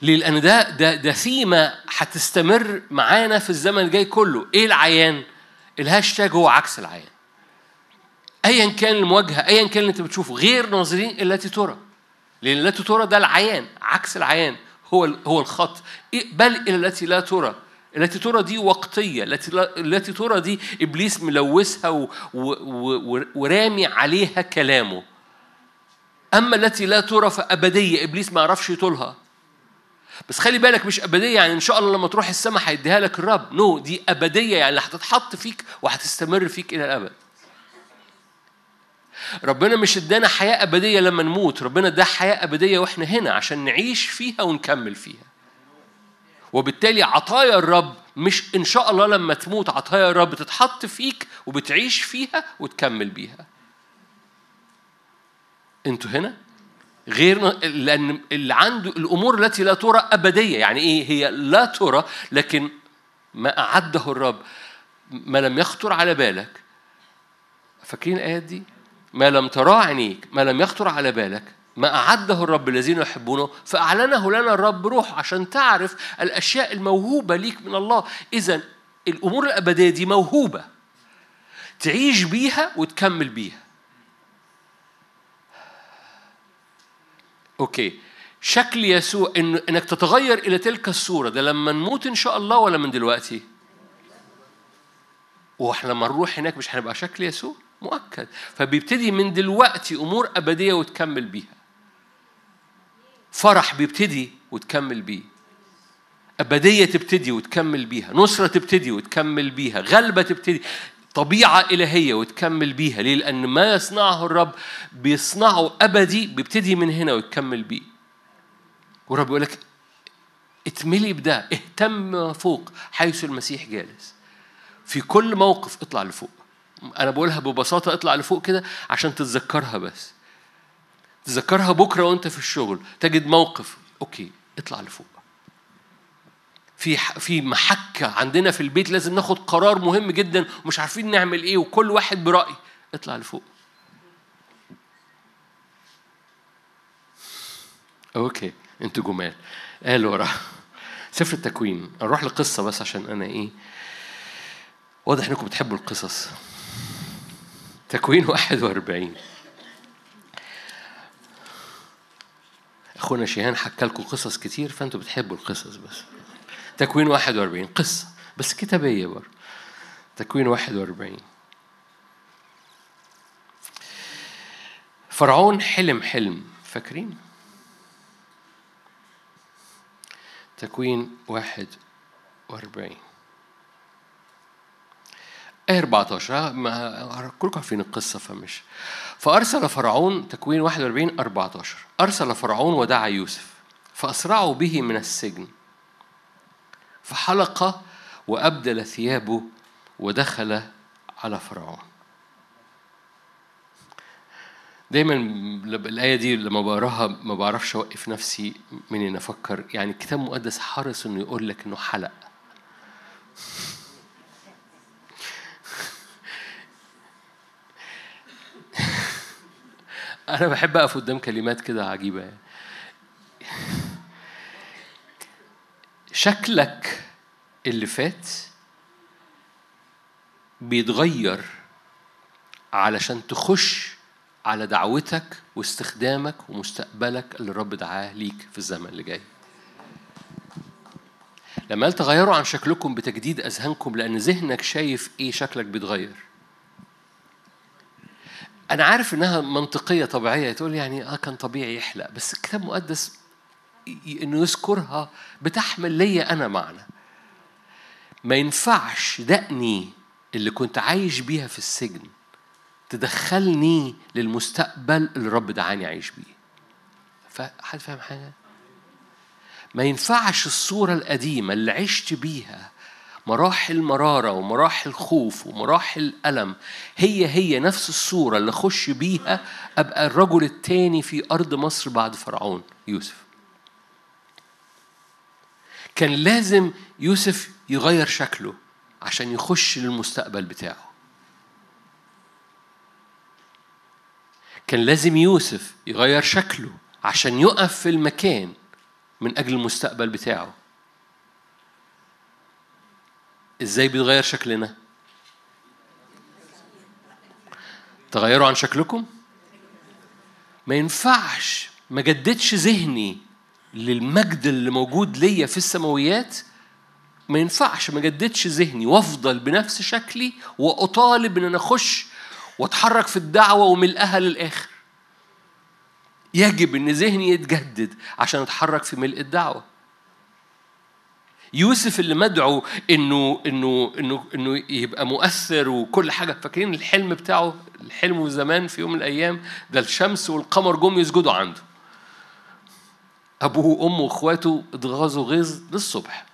ليه؟ لأن ده ده ده ثيمة هتستمر معانا في الزمن الجاي كله، إيه العيان؟ الهاشتاج هو عكس العيان. ايا كان المواجهة ايا كان اللي أنت بتشوفه غير ناظرين التي ترى. لأن التي ترى ده العيان عكس العيان هو هو الخط. بل إلى التي لا ترى. التي ترى دي وقتية. التي التي ترى دي إبليس ملوثها. ورامي عليها كلامه. أما التي لا ترى فأبدية. إبليس ما يعرفش يطولها. بس خلي بالك مش أبدية يعني إن شاء الله لما تروح السماء هيديها لك الرب. نو no, دي أبدية يعني هتتحط فيك وهتستمر فيك إلى الأبد. ربنا مش ادانا حياة أبدية لما نموت. ربنا ادانا حياة أبدية وإحنا هنا عشان نعيش فيها ونكمل فيها. وبالتالي عطايا الرب مش إن شاء الله لما تموت عطايا الرب تتحط فيك وبتعيش فيها وتكمل بيها. أنتوا هنا؟ غير لأن اللي عنده الأمور التي لا ترى أبدية. يعني إيه؟ هي لا ترى لكن ما أعده الرب ما لم يخطر على بالك. فاكرين الآيات دي؟ ما لم تراه عينيك ما لم يخطر على بالك ما أعده الرب الذين يحبونه فأعلنه لنا الرب روح عشان تعرف الأشياء الموهوبة ليك من الله. إذا الأمور الأبدية دي موهوبة. تعيش بيها وتكمل بيها. أوكي. شكل يسوع إن إنك تتغير إلى تلك الصورة. ده لما نموت إن شاء الله ولا من دلوقتي؟ وإحنا لما نروح هناك مش هنبقى شكل يسوع؟ مؤكد. فبيبتدي من دلوقتي أمور أبدية وتكمل بيها. فرح بيبتدي وتكمل بيه. أبدية تبتدي وتكمل بيها. نصرة تبتدي وتكمل بيها. غلبة تبتدي. طبيعة إلهية وتكمل بيها. ليه؟ لأن ما يصنعه الرب بيصنعه أبدي بيبتدي من هنا ويكمل بيه. والرب يقول لك اتملي بده اهتم فوق حيث المسيح جالس. في كل موقف اطلع لفوق. أنا بقولها ببساطة اطلع لفوق كده عشان تتذكرها بس. تذكرها بكرة وانت في الشغل. تجد موقف. أوكي اطلع لفوق. في في محكة عندنا في البيت لازم ناخد قرار مهم جدا ومش عارفين نعمل إيه وكل واحد برأي. اطلع لفوق. أوكي أنتوا جمال. قالوا ورا سفر التكوين. أروح لقصة بس عشان أنا إيه واضح إنكم بتحبوا القصص. تكوين 41 أخونا شيهان حكى لكم قصص كتير فأنتوا بتحبوا القصص بس. تكوين 41 قصة بس كتابية برضه. تكوين 41 فرعون حلم حلم فاكرين؟ تكوين واحد وأربعين. آية 14 ما كلكم عارفين القصة فمش. فأرسل فرعون تكوين 41 14 أرسل فرعون ودعا يوسف. فأسرعوا به من السجن. فحلق وأبدل ثيابه ودخل على فرعون. دايما الآية دي لما بقراها ما بعرفش أوقف نفسي من إن أفكر. يعني الكتاب المقدس حرص إنه يقول لك إنه حلق. أنا بحب أقف قدام كلمات كده عجيبة يعني. شكلك اللي فات بيتغير علشان تخش على دعوتك واستخدامك ومستقبلك اللي الرب دعاه ليك في الزمن اللي جاي لما قال تغيروا عن شكلكم بتجديد أذهانكم لأن ذهنك شايف إيه شكلك بيتغير أنا عارف إنها منطقية طبيعية. تقول يعني آه كان طبيعي يحلق. بس الكتاب المقدس إنه يذكرها بتحمل ليا أنا معنى. ما ينفعش دقني اللي كنت عايش بيها في السجن تدخلني للمستقبل اللي الرب دعاني أعيش بيه. فحد فاهم حاجة؟ ما ينفعش الصورة القديمة اللي عشت بيها مراحل مرارة ومراحل خوف ومراحل ألم هي هي نفس الصورة اللي أخش بيها أبقى الرجل التاني في أرض مصر بعد فرعون يوسف. كان لازم يوسف يغير شكله عشان يخش للمستقبل بتاعه. كان لازم يوسف يغير شكله عشان يقف في المكان من أجل المستقبل بتاعه. إزاي بيتغير شكلنا؟ تغيروا عن شكلكم؟ ما ينفعش ما جددش ذهني للمجد اللي موجود ليا في السماويات. ما ينفعش ما جددش ذهني وافضل بنفس شكلي وأطالب إن أنا أخش وأتحرك في الدعوة وملئها للآخر. يجب إن ذهني يتجدد عشان أتحرك في ملء الدعوة. يوسف اللي مدعو إنه إنه إنه إنه يبقى مؤثر وكل حاجة. فاكرين الحلم بتاعه؟ الحلم زمان في يوم من الأيام ده الشمس والقمر جم يسجدوا عنده. أبوه وأمه وإخواته اتغاظوا غيظ للصبح.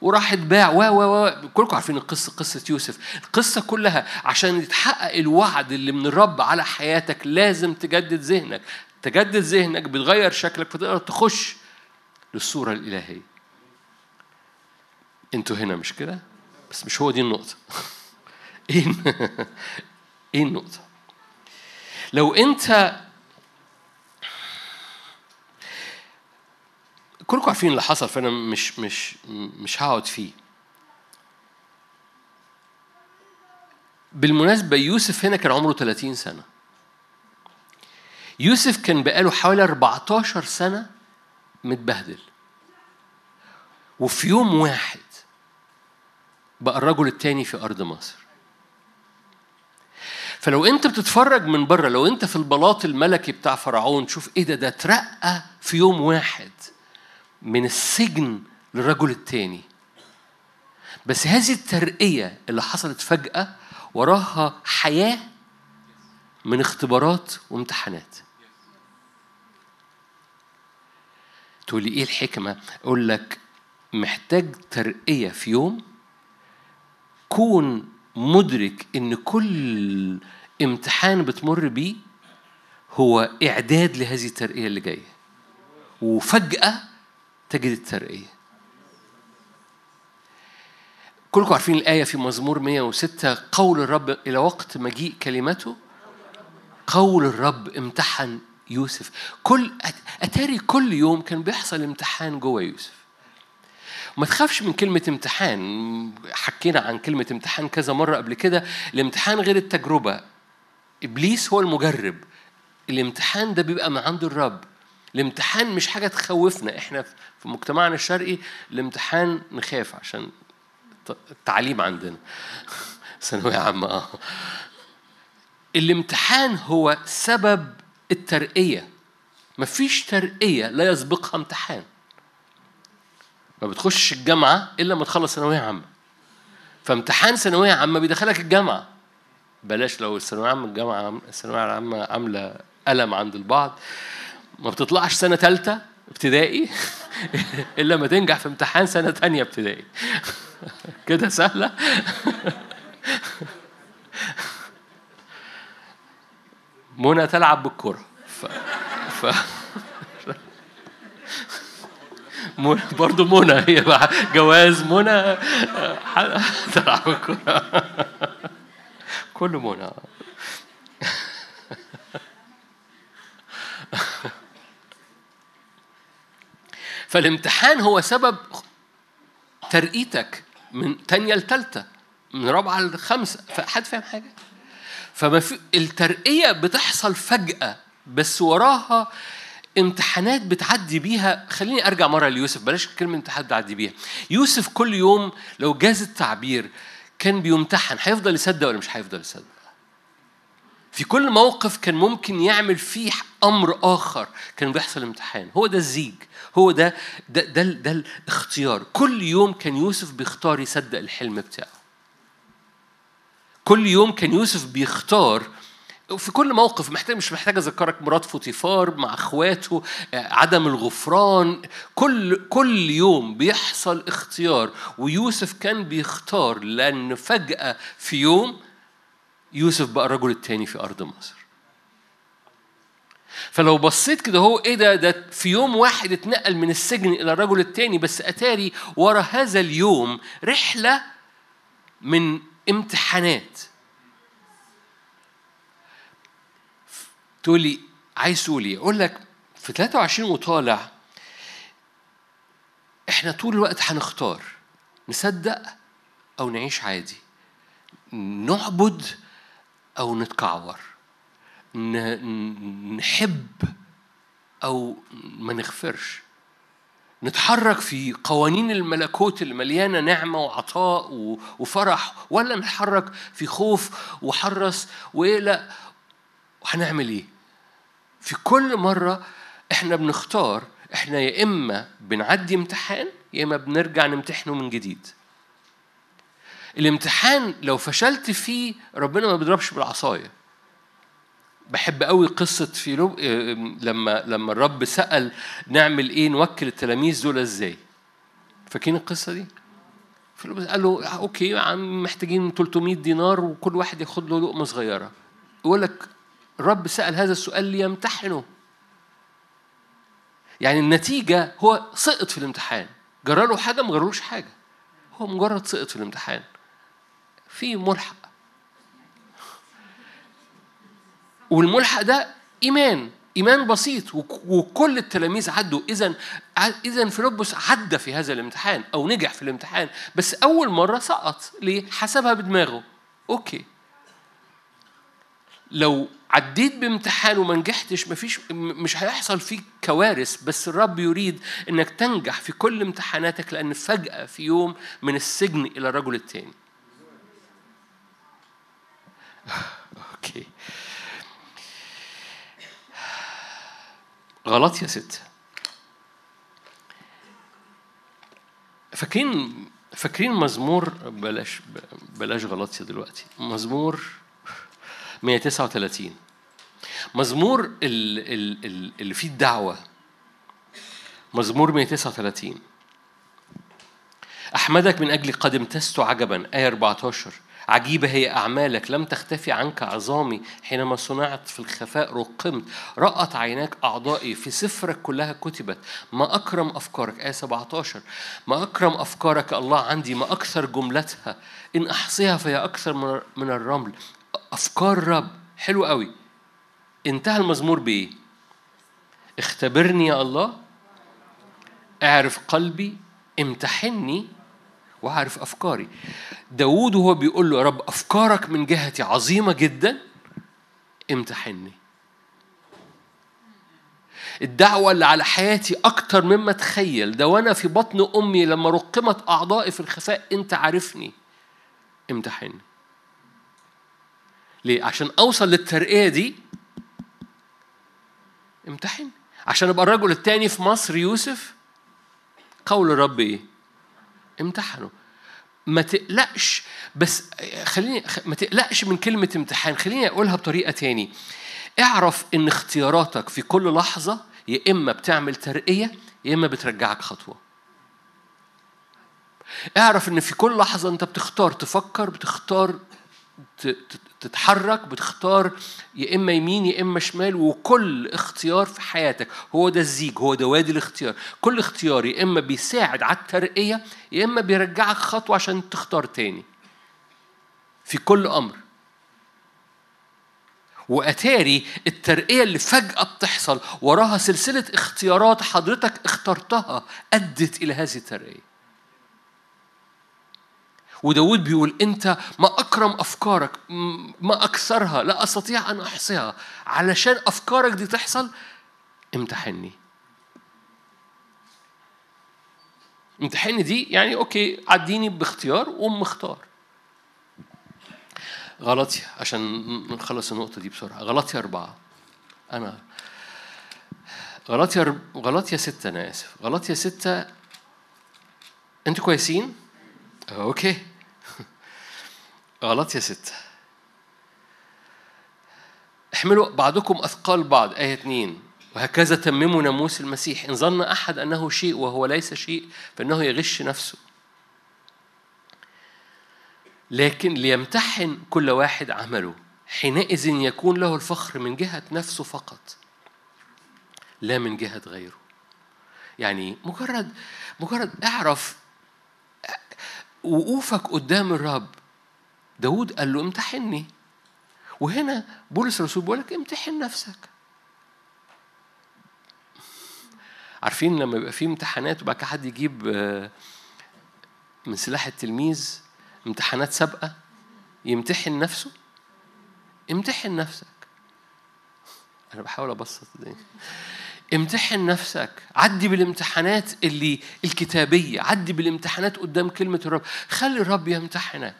وراح اتباع و و و كلكم عارفين القصة قصة يوسف. القصة كلها عشان يتحقق الوعد اللي من الرب على حياتك لازم تجدد ذهنك. تجدد ذهنك بتغير شكلك فتقدر تخش للصورة الإلهية. أنتوا هنا مش كده؟ بس مش هو دي النقطة. إيه إيه النقطة؟ لو أنت كلكم عارفين اللي حصل فأنا مش مش مش هقعد فيه. بالمناسبة يوسف هنا كان عمره 30 سنة. يوسف كان بقاله حوالي 14 سنة متبهدل. وفي يوم واحد بقى الرجل التاني في أرض مصر. فلو أنت بتتفرج من بره لو أنت في البلاط الملكي بتاع فرعون شوف إيه ده ده اترقى في يوم واحد من السجن للرجل التاني. بس هذه الترقية اللي حصلت فجأة وراها حياة من اختبارات وامتحانات. تقول لي إيه الحكمة؟ أقول لك محتاج ترقية في يوم كون مدرك إن كل امتحان بتمر بيه هو إعداد لهذه الترقية اللي جاية. وفجأة تجد الترقية. كلكم عارفين الآية في مزمور 106 قول الرب إلى وقت مجيء كلمته قول الرب امتحن يوسف. كل أتاري كل يوم كان بيحصل امتحان جوه يوسف. ما تخافش من كلمة امتحان. حكينا عن كلمة امتحان كذا مرة قبل كده. الامتحان غير التجربة. إبليس هو المجرب. الامتحان ده بيبقى من عند الرب. الامتحان مش حاجة تخوفنا. إحنا في مجتمعنا الشرقي الامتحان نخاف عشان التعليم عندنا. ثانوية عامة آه. الامتحان هو سبب الترقية. مفيش ترقية لا يسبقها امتحان. ما بتخش الجامعة إلا ما تخلص ثانوية عامة. فامتحان ثانوية عامة بيدخلك الجامعة. بلاش لو الثانوية عامة الجامعة الثانوية العامة عاملة ألم عند البعض. ما بتطلعش سنة تالتة ابتدائي إلا ما تنجح في امتحان سنة تانية ابتدائي. كده سهلة؟ منى تلعب بالكرة. ف... ف... منى برضه منى. هي جواز منى. بالكرة كله منى. فالامتحان هو سبب ترقيتك من تانية لتالتة من رابعة لخمسة. فحد فاهم حاجة؟ فما في الترقية بتحصل فجأة بس وراها امتحانات بتعدي بيها خليني أرجع مرة ليوسف بلاش كلمة امتحان بتعدي بيها. يوسف كل يوم لو جاز التعبير كان بيمتحن هيفضل يصدق ولا مش هيفضل يصدق؟ في كل موقف كان ممكن يعمل فيه أمر آخر كان بيحصل امتحان. هو ده الزيج هو ده ده ده, ده الاختيار. كل يوم كان يوسف بيختار يصدق الحلم بتاعه. كل يوم كان يوسف بيختار في كل موقف محتاج مش محتاج أذكرك مرات فوتيفار مع أخواته عدم الغفران. كل كل يوم بيحصل اختيار ويوسف كان بيختار لأن فجأة في يوم يوسف بقى الرجل الثاني في أرض مصر. فلو بصيت كده هو إيه ده؟ ده في يوم واحد اتنقل من السجن إلى الرجل الثاني بس أتاري ورا هذا اليوم رحلة من امتحانات. تقول لي عايز تقول إيه؟ أقول لك في 23 وطالع إحنا طول الوقت هنختار نصدق أو نعيش عادي نعبد أو نتكعور نحب أو ما نغفرش نتحرك في قوانين الملكوت اللي مليانة نعمة وعطاء وفرح ولا نتحرك في خوف وحرس ولا وهنعمل إيه؟ في كل مرة إحنا بنختار إحنا يا إما بنعدي امتحان يا إما بنرجع نمتحنه من جديد. الامتحان لو فشلت فيه ربنا ما بيضربش بالعصاية. بحب قوي قصة في لب... لما لما الرب سأل نعمل إيه نوكل التلاميذ دول إزاي؟ فاكرين القصة دي؟ قال له أوكي عم محتاجين 300 دينار وكل واحد ياخد له لقمة صغيرة. يقول لك الرب سأل هذا السؤال ليمتحنه. يعني النتيجة هو سقط في الامتحان. جرى له حاجة ما حاجة. هو مجرد سقط في الامتحان. في ملحق. والملحق ده إيمان إيمان بسيط وكل التلاميذ عدوا إذا إذا فيلبس عدى في هذا الامتحان أو نجح في الامتحان بس أول مرة سقط ليه؟ حسبها بدماغه okay لو عديت بامتحان وما نجحتش مفيش مش هيحصل فيك كوارث بس الرب يريد إنك تنجح في كل امتحاناتك لأن فجأة في يوم من السجن إلى الرجل الثاني. okay. غلط يا ست فاكرين فاكرين مزمور بلاش بلاش غلط يا دلوقتي مزمور 139 مزمور اللي فيه الدعوة. مزمور 139 أحمدك من أجل قد امتزت عجبا. آية 14 عجيبة هي أعمالك. لم تختفي عنك عظامي. حينما صنعت في الخفاء رقمت. رأت عيناك أعضائي. في سفرك كلها كتبت. ما أكرم أفكارك. آية 17 ما أكرم أفكارك. الله عندي. ما أكثر جملتها. إن أحصيها فهي أكثر من الرمل. أفكار رب. حلو قوي. انتهى المزمور بإيه؟ اختبرني يا الله. اعرف قلبي امتحني وعارف أفكاري. داود وهو بيقول له يا رب أفكارك من جهتي عظيمة جدا. امتحني. الدعوة اللي على حياتي أكتر مما تخيل. ده وأنا في بطن أمي لما رقمت أعضائي في الخفاء أنت عارفني. امتحني. ليه؟ عشان أوصل للترقية دي. امتحن. عشان أبقى الرجل الثاني في مصر يوسف. قول الرب إيه؟ امتحنه. ما تقلقش. بس خليني ما تقلقش من كلمة امتحان. خليني أقولها بطريقة تاني. اعرف إن اختياراتك في كل لحظة يا إما بتعمل ترقية يا إما بترجعك خطوة. اعرف إن في كل لحظة أنت بتختار تفكر بتختار تتحرك بتختار يا إما يمين يا إما شمال وكل اختيار في حياتك. هو ده الزيج هو ده وادي الاختيار. كل اختيار يا إما بيساعد على الترقية يا إما بيرجعك خطوة عشان تختار تاني. في كل أمر. وأتاري الترقية اللي فجأة بتحصل وراها سلسلة اختيارات حضرتك اخترتها أدت إلى هذه الترقية. وداود بيقول أنت ما أكرم أفكارك ما أكثرها لا أستطيع أن أحصيها. علشان أفكارك دي تحصل امتحني. امتحني دي يعني okay عديني باختيار وأم اختار غلاطية عشان نخلص النقطة دي بسرعة. غلاطية أربعة. أنا غلاطية غلاطية ستة أنا آسف. غلاطية ستة أنتوا كويسين؟ okay غلاطية ستة احملوا بعضكم أثقال بعض. آية اتنين وهكذا تمموا ناموس المسيح. إن ظن أحد أنه شيء وهو ليس شيء فإنه يغش نفسه. لكن ليمتحن كل واحد عمله. حينئذ يكون له الفخر من جهة نفسه فقط. لا من جهة غيره. يعني مجرد مجرد اعرف وقوفك قدام الرب. داود قال له امتحني. وهنا بولس الرسول بيقول لك امتحن نفسك. عارفين لما يبقى في امتحانات وبعد كده حد يجيب آه، من سلاح التلميذ امتحانات سابقة يمتحن نفسه؟ امتحن نفسك. أنا بحاول أبسط الدنيا. امتحن نفسك. عدي بالامتحانات اللي الكتابية عدي بالامتحانات قدام كلمة الرب. خلي الرب يمتحنك.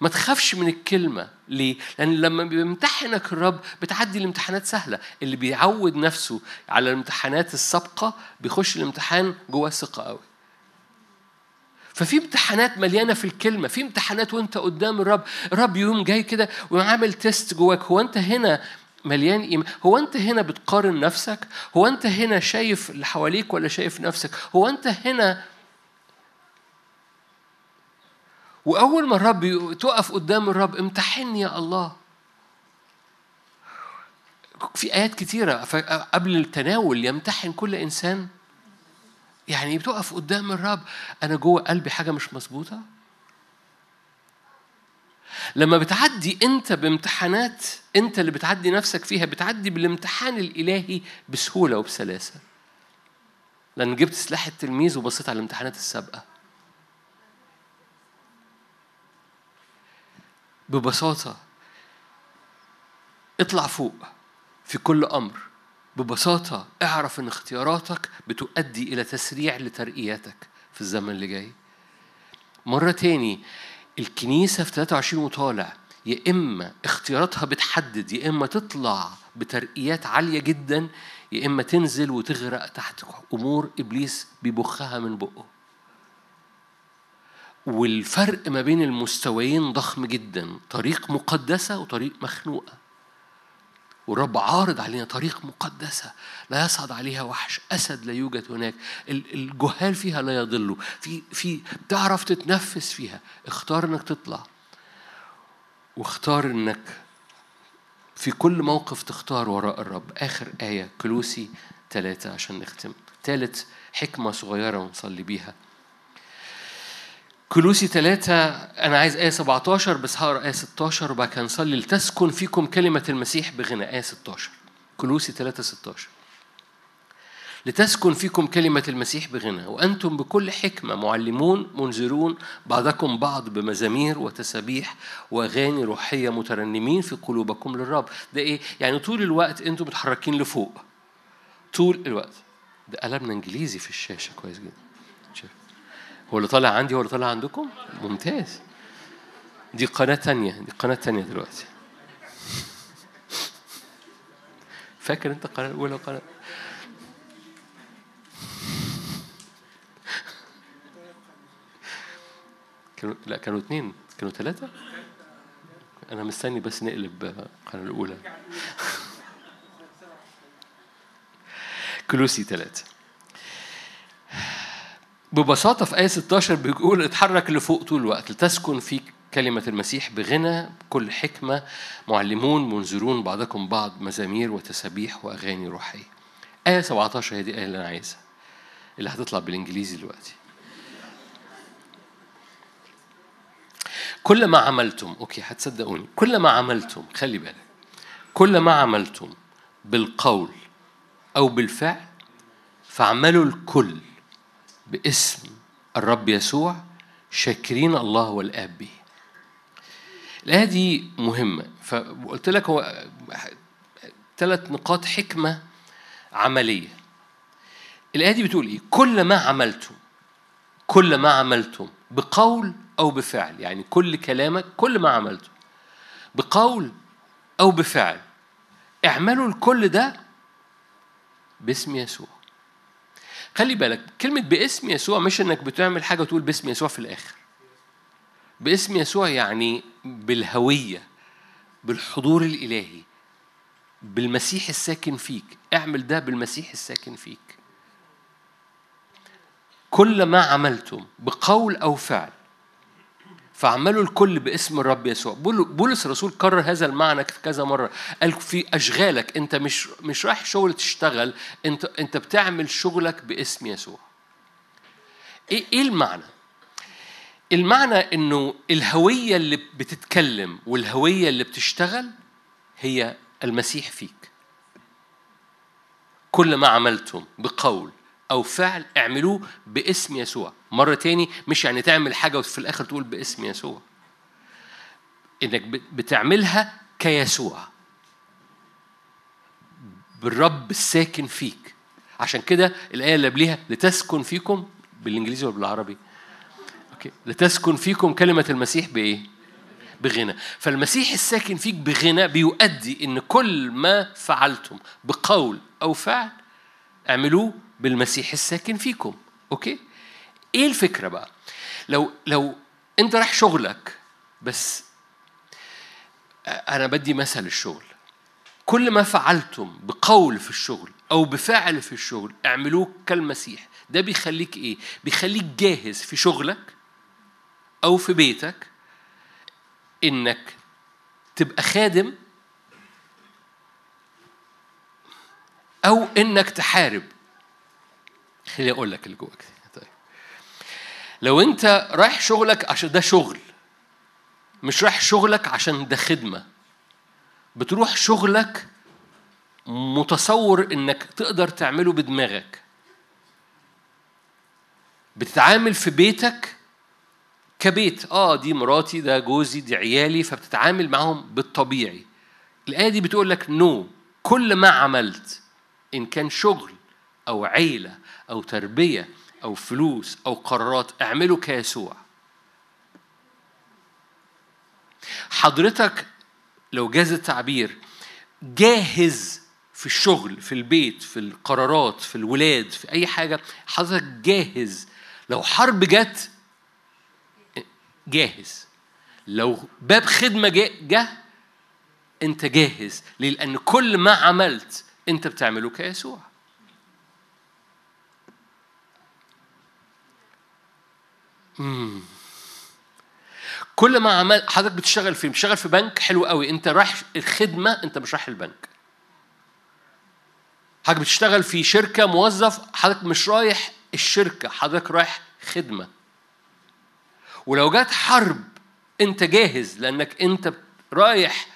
ما تخافش من الكلمة. ليه؟ لأن لما بيمتحنك الرب بتعدي الامتحانات سهلة. اللي بيعود نفسه على الامتحانات السابقة بيخش الامتحان جواه ثقة قوي. ففي امتحانات مليانة في الكلمة. في امتحانات وانت قدام الرب. الرب يوم جاي كده وعامل تيست جواك. هو انت هنا مليان إيمان. هو أنت هنا بتقارن نفسك؟ هو أنت هنا شايف اللي حواليك ولا شايف نفسك؟ هو أنت هنا وأول ما الرب تقف قدام الرب امتحني يا الله. في آيات كتيرة قبل التناول يمتحن كل إنسان. يعني بتقف قدام الرب أنا جوه قلبي حاجة مش مظبوطة؟ لما بتعدي انت بامتحانات انت اللي بتعدي نفسك فيها بتعدي بالامتحان الإلهي بسهولة وبسلاسة. لأن جبت سلاح التلميذ وبصيت على الامتحانات السابقة. ببساطة اطلع فوق في كل أمر. ببساطة اعرف إن اختياراتك بتؤدي إلى تسريع لترقياتك في الزمن اللي جاي. مرة تاني الكنيسة في 23 وطالع يا إما اختياراتها بتحدد يا إما تطلع بترقيات عالية جدا يا إما تنزل وتغرق تحت أمور إبليس بيبخها من بقه. والفرق ما بين المستويين ضخم جدا طريق مقدسة وطريق مخنوقة. والرب عارض علينا طريق مقدسة لا يصعد عليها وحش. أسد لا يوجد هناك. الجهال فيها لا يضلوا في في تعرف تتنفس فيها. اختار إنك تطلع. واختار إنك في كل موقف تختار وراء الرب. آخر آية كلوسي ثلاثة عشان نختم. ثالث حكمة صغيرة ونصلي بيها. كلوسي ثلاثة أنا عايز آية 17 بس هقرأ آية 16 وبعد كده نصلي. لتسكن فيكم كلمة المسيح بغنى آية 16 كلوسي 3 16 لتسكن فيكم كلمة المسيح بغنى وأنتم بكل حكمة معلمون منذرون بعضكم بعض بمزامير وتسابيح وأغاني روحية مترنمين في قلوبكم للرب. ده إيه؟ يعني طول الوقت أنتم متحركين لفوق. طول الوقت. ده قلبنا إنجليزي في الشاشة. كويس جدا. هو اللي طالع عندي هو اللي طالع عندكم؟ ممتاز. دي قناة تانية دي قناة تانية دلوقتي. فاكر انت القناة الأولى والقناة كانوا لا كانوا اثنين كانوا ثلاثة أنا مستني بس نقلب القناة الأولى. كلوسي ثلاثة ببساطة في آية 16 بيقول اتحرك لفوق طول الوقت لتسكن فيك كلمة المسيح بغنى كل حكمة معلمون منذرون بعضكم بعض مزامير وتسابيح وأغاني روحية. آية 17 هي دي الآية اللي أنا عايزها. اللي هتطلع بالإنجليزي دلوقتي. كل ما عملتم أوكي هتصدقوني. كل ما عملتم خلي بالك. كل ما عملتم بالقول أو بالفعل فاعملوا الكل باسم الرب يسوع شاكرين الله والآب به. الآية دي مهمة. فقلت لك هو ثلاث نقاط حكمة عملية. الآية دي بتقول إيه؟ كل ما عملتم كل ما عملتم بقول أو بفعل. يعني كل كلامك كل ما عملته بقول أو بفعل. اعملوا الكل ده باسم يسوع. خلي بالك كلمة باسم يسوع مش إنك بتعمل حاجة وتقول باسم يسوع في الآخر. باسم يسوع يعني بالهوية بالحضور الإلهي بالمسيح الساكن فيك. اعمل ده بالمسيح الساكن فيك. كل ما عملتم بقول أو فعل فاعملوا الكل باسم الرب يسوع. بولس الرسول كرر هذا المعنى في كذا مرة. قال في أشغالك أنت مش مش رايح شغل تشتغل انت أنت بتعمل شغلك باسم يسوع. إيه إيه المعنى؟ المعنى إنه الهوية اللي بتتكلم والهوية اللي بتشتغل هي المسيح فيك. كل ما عملتم بقول أو فعل اعملوه باسم يسوع. مرة تاني مش يعني تعمل حاجة وفي الآخر تقول باسم يسوع. إنك بتعملها كيسوع. بالرب الساكن فيك. عشان كده الآية اللي قبليها لتسكن فيكم بالإنجليزي ولا بالعربي؟ okay. لتسكن فيكم كلمة المسيح بإيه؟ بغنى. فالمسيح الساكن فيك بغنى بيؤدي إن كل ما فعلتم بقول أو فعل اعملوه بالمسيح الساكن فيكم. okay؟ إيه الفكرة بقى؟ لو لو أنت رايح شغلك بس أنا بدي مثل الشغل. كل ما فعلتم بقول في الشغل أو بفعل في الشغل اعملوه كالمسيح. ده بيخليك إيه؟ بيخليك جاهز في شغلك أو في بيتك إنك تبقى خادم أو إنك تحارب. خليني أقول لك اللي جواك طيب. لو أنت رايح شغلك عشان ده شغل مش رايح شغلك عشان ده خدمة بتروح شغلك متصور إنك تقدر تعمله بدماغك. بتتعامل في بيتك كبيت. آه دي مراتي ده جوزي دي عيالي فبتتعامل معاهم بالطبيعي. الآية دي بتقول لك نو كل ما عملت. إن كان شغل أو عيلة أو تربية أو فلوس أو قرارات أعمله كيسوع. حضرتك لو جاز التعبير جاهز في الشغل في البيت في القرارات في الولاد في أي حاجة حضرتك جاهز. لو حرب جت جاهز. لو باب خدمة جه أنت جاهز. لأن كل ما عملت أنت بتعمله كيسوع مم. كل ما عمل حضرتك بتشتغل فين؟ بتشتغل في بنك حلو قوي انت رايح الخدمة انت مش رايح البنك. حضرتك بتشتغل في شركة موظف حضرتك مش رايح الشركة حضرتك رايح خدمة. ولو جت حرب انت جاهز لانك انت رايح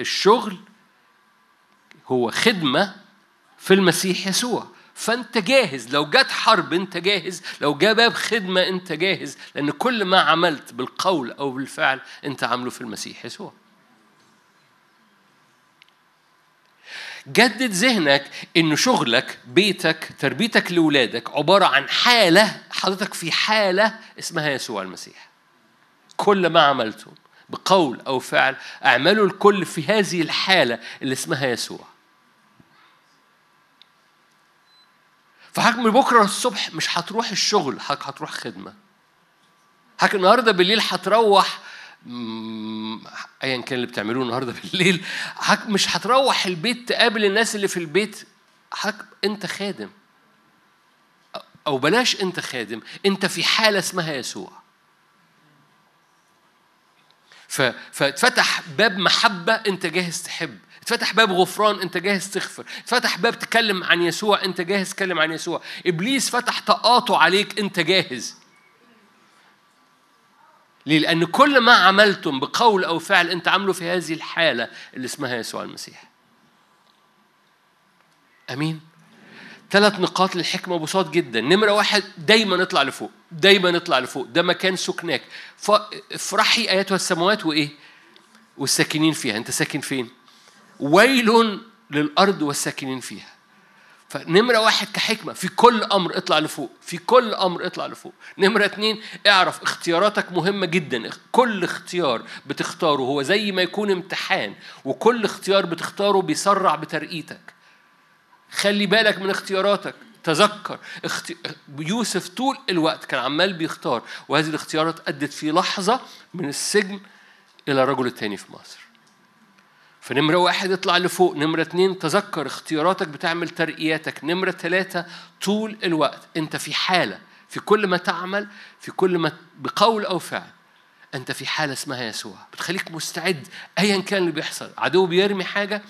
الشغل هو خدمة في المسيح يسوع. فأنت جاهز. لو جت حرب أنت جاهز. لو جاء باب خدمة أنت جاهز. لأن كل ما عملت بالقول أو بالفعل أنت عامله في المسيح يسوع. جدد ذهنك إن شغلك بيتك تربيتك لاولادك عبارة عن حالة حضرتك في حالة اسمها يسوع المسيح. كل ما عملتم بقول أو فعل اعملوا الكل في هذه الحالة اللي اسمها يسوع. فحضرتك من بكرة الصبح مش هتروح الشغل هتروح خدمة. حضرتك النهاردة بالليل هتروح ايا كان اللي بتعملوه النهارده بالليل حضرتك مش هتروح البيت تقابل الناس اللي في البيت. حضرتك أنت خادم. أو بلاش أنت خادم أنت في حالة اسمها يسوع. فاتفتح باب محبة أنت جاهز تحب اتفتح باب غفران أنت جاهز تغفر. اتفتح باب تكلم عن يسوع أنت جاهز تكلم عن يسوع. إبليس فتح تقاطع عليك أنت جاهز. ليه؟ لأن كل ما عملتم بقول أو فعل أنت عامله في هذه الحالة اللي اسمها يسوع المسيح. أمين؟ ثلاث نقاط للحكمة بساط جدا. نمرة واحد دايما نطلع لفوق دايما نطلع لفوق. ده مكان سكناك. افرحي ايتها السماوات وإيه؟ والساكنين فيها. أنت ساكن فين؟ ويل للأرض والساكنين فيها. فنمرة واحد كحكمة في كل أمر اطلع لفوق في كل أمر اطلع لفوق. نمرة اتنين اعرف اختياراتك مهمة جدا. كل اختيار بتختاره هو زي ما يكون امتحان وكل اختيار بتختاره بيسرع بترقيتك. خلي بالك من اختياراتك تذكر. اخت... يوسف طول الوقت كان عمال بيختار وهذه الاختيارات أدت في لحظة من السجن إلى الرجل الثاني في مصر. فنمرة واحد اطلع لفوق نمرة اتنين تذكر اختياراتك بتعمل ترقياتك نمرة ثلاثة طول الوقت. انت في حالة في كل ما تعمل في كل ما بقول أو فعل أنت في حالة اسمها يسوع. بتخليك مستعد أيا كان اللي بيحصل. عدو بيرمي حاجة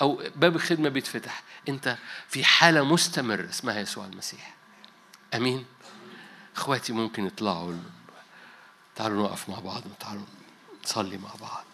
أو باب الخدمة بيتفتح. أنت في حالة مستمرة اسمها يسوع المسيح. أمين. إخواتي ممكن يطلعوا تعالوا نقف مع بعض تعالوا نصلي مع بعض.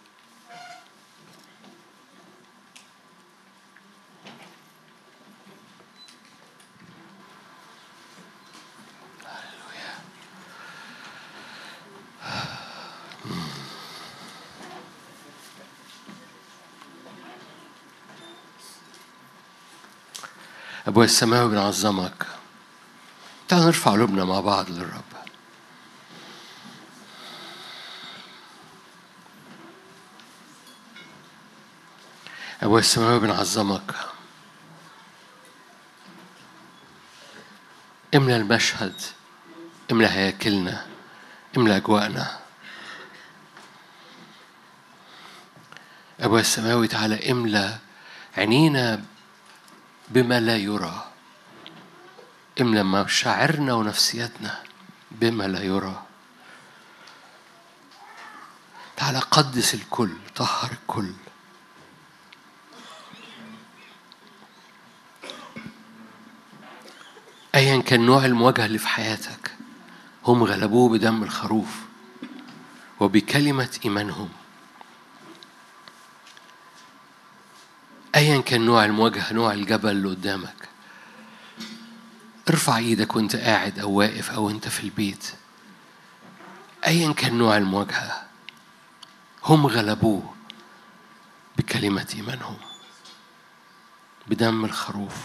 أبويا السماوي بنعظمك تعال نرفع قلوبنا مع بعض للرب. أبويا السماوي بنعظمك املى المشهد املى هياكلنا املى أجواءنا. أبويا السماوي تعالى املى عينينا بما لا يرى. املى مشاعرنا ونفسيتنا بما لا يرى. تعالى قدس الكل طهر الكل. ايا كان نوع المواجهة اللي في حياتك هم غلبوه بدم الخروف وبكلمة إيمانهم. ايا كان نوع المواجهة نوع الجبل اللي قدامك. ارفع إيدك وأنت قاعد أو واقف أو أنت في البيت. ايا كان نوع المواجهة. هم غلبوه بكلمة إيمانهم بدم الخروف.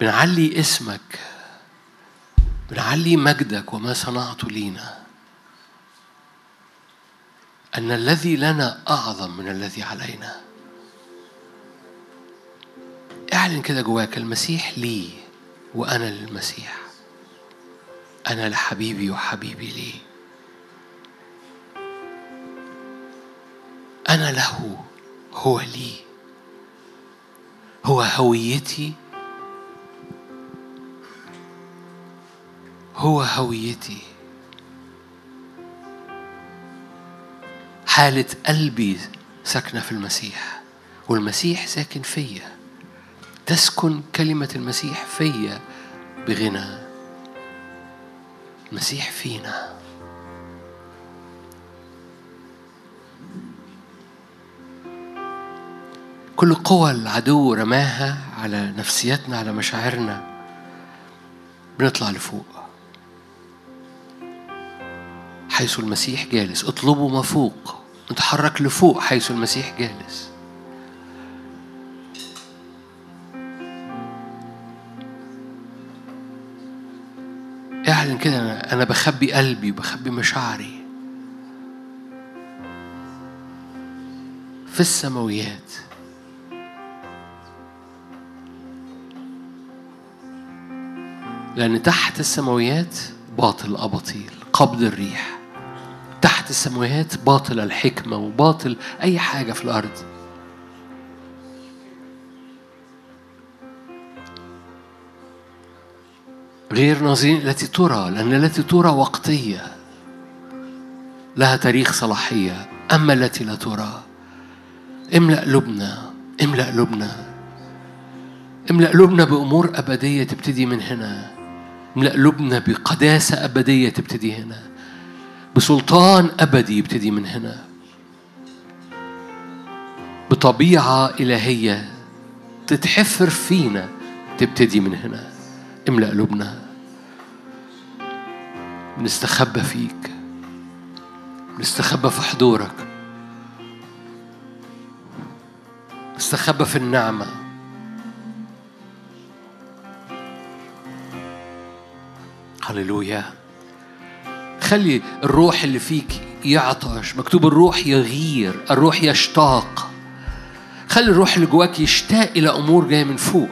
بنعلي اسمك بنعلي مجدك وما صنعته لينا. أن الذي لنا أعظم من الذي علينا. اعلن كده جواك المسيح لي وأنا للمسيح أنا لحبيبي وحبيبي لي. أنا له هو لي. هو هويتي. هو هويتي. حالة قلبي ساكنة في المسيح والمسيح ساكن فيا. تسكن كلمة المسيح فيا بغنى. المسيح فينا. كل قوى العدو رماها على نفسيتنا على مشاعرنا. بنطلع لفوق. حيث المسيح جالس اطلبوا ما فوق. نتحرك لفوق حيث المسيح جالس. اعلن كده أنا- أنا بخبي قلبي وبخبي مشاعري في السماويات. لأن تحت السماويات باطل أباطيل قبض الريح. تحت السماوات باطل الحكمة وباطل أي حاجة في الأرض. غير ناظرين التي ترى لأن التي ترى وقتية لها تاريخ صلاحية. أما التي لا ترى املأ قلوبنا املأ قلوبنا املأ قلوبنا بأمور أبدية تبتدي من هنا. املأ قلوبنا بقداسة أبدية تبتدي هنا. بسلطان أبدي يبتدي من هنا. بطبيعة إلهية تتحفر فينا تبتدي من هنا. املأ قلوبنا بنستخبى فيك. بنستخبى في حضورك. نستخبى في النعمة. هللويا. خلي الروح اللي فيك يعطش مكتوب الروح يغير الروح يشتاق. خلي الروح اللي جواك يشتاق إلى أمور جاية من فوق.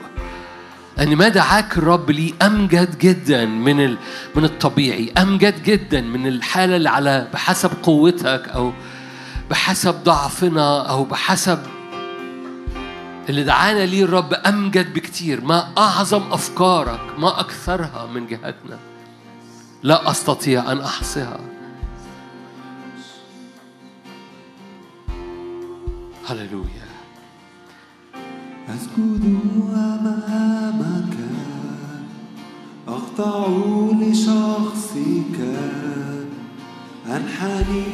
أن ما دعاك الرب ليه أمجد جدا من. من الطبيعي أمجد جدا من الحالة اللي على بحسب قوتك أو بحسب ضعفنا أو بحسب اللي دعانا ليه الرب أمجد بكتير. ما أعظم أفكارك ما أكثرها من جهتنا. لا أستطيع أن أحصيها. هللويا. أسجد أمامك. أخضع لشخصك. أنحني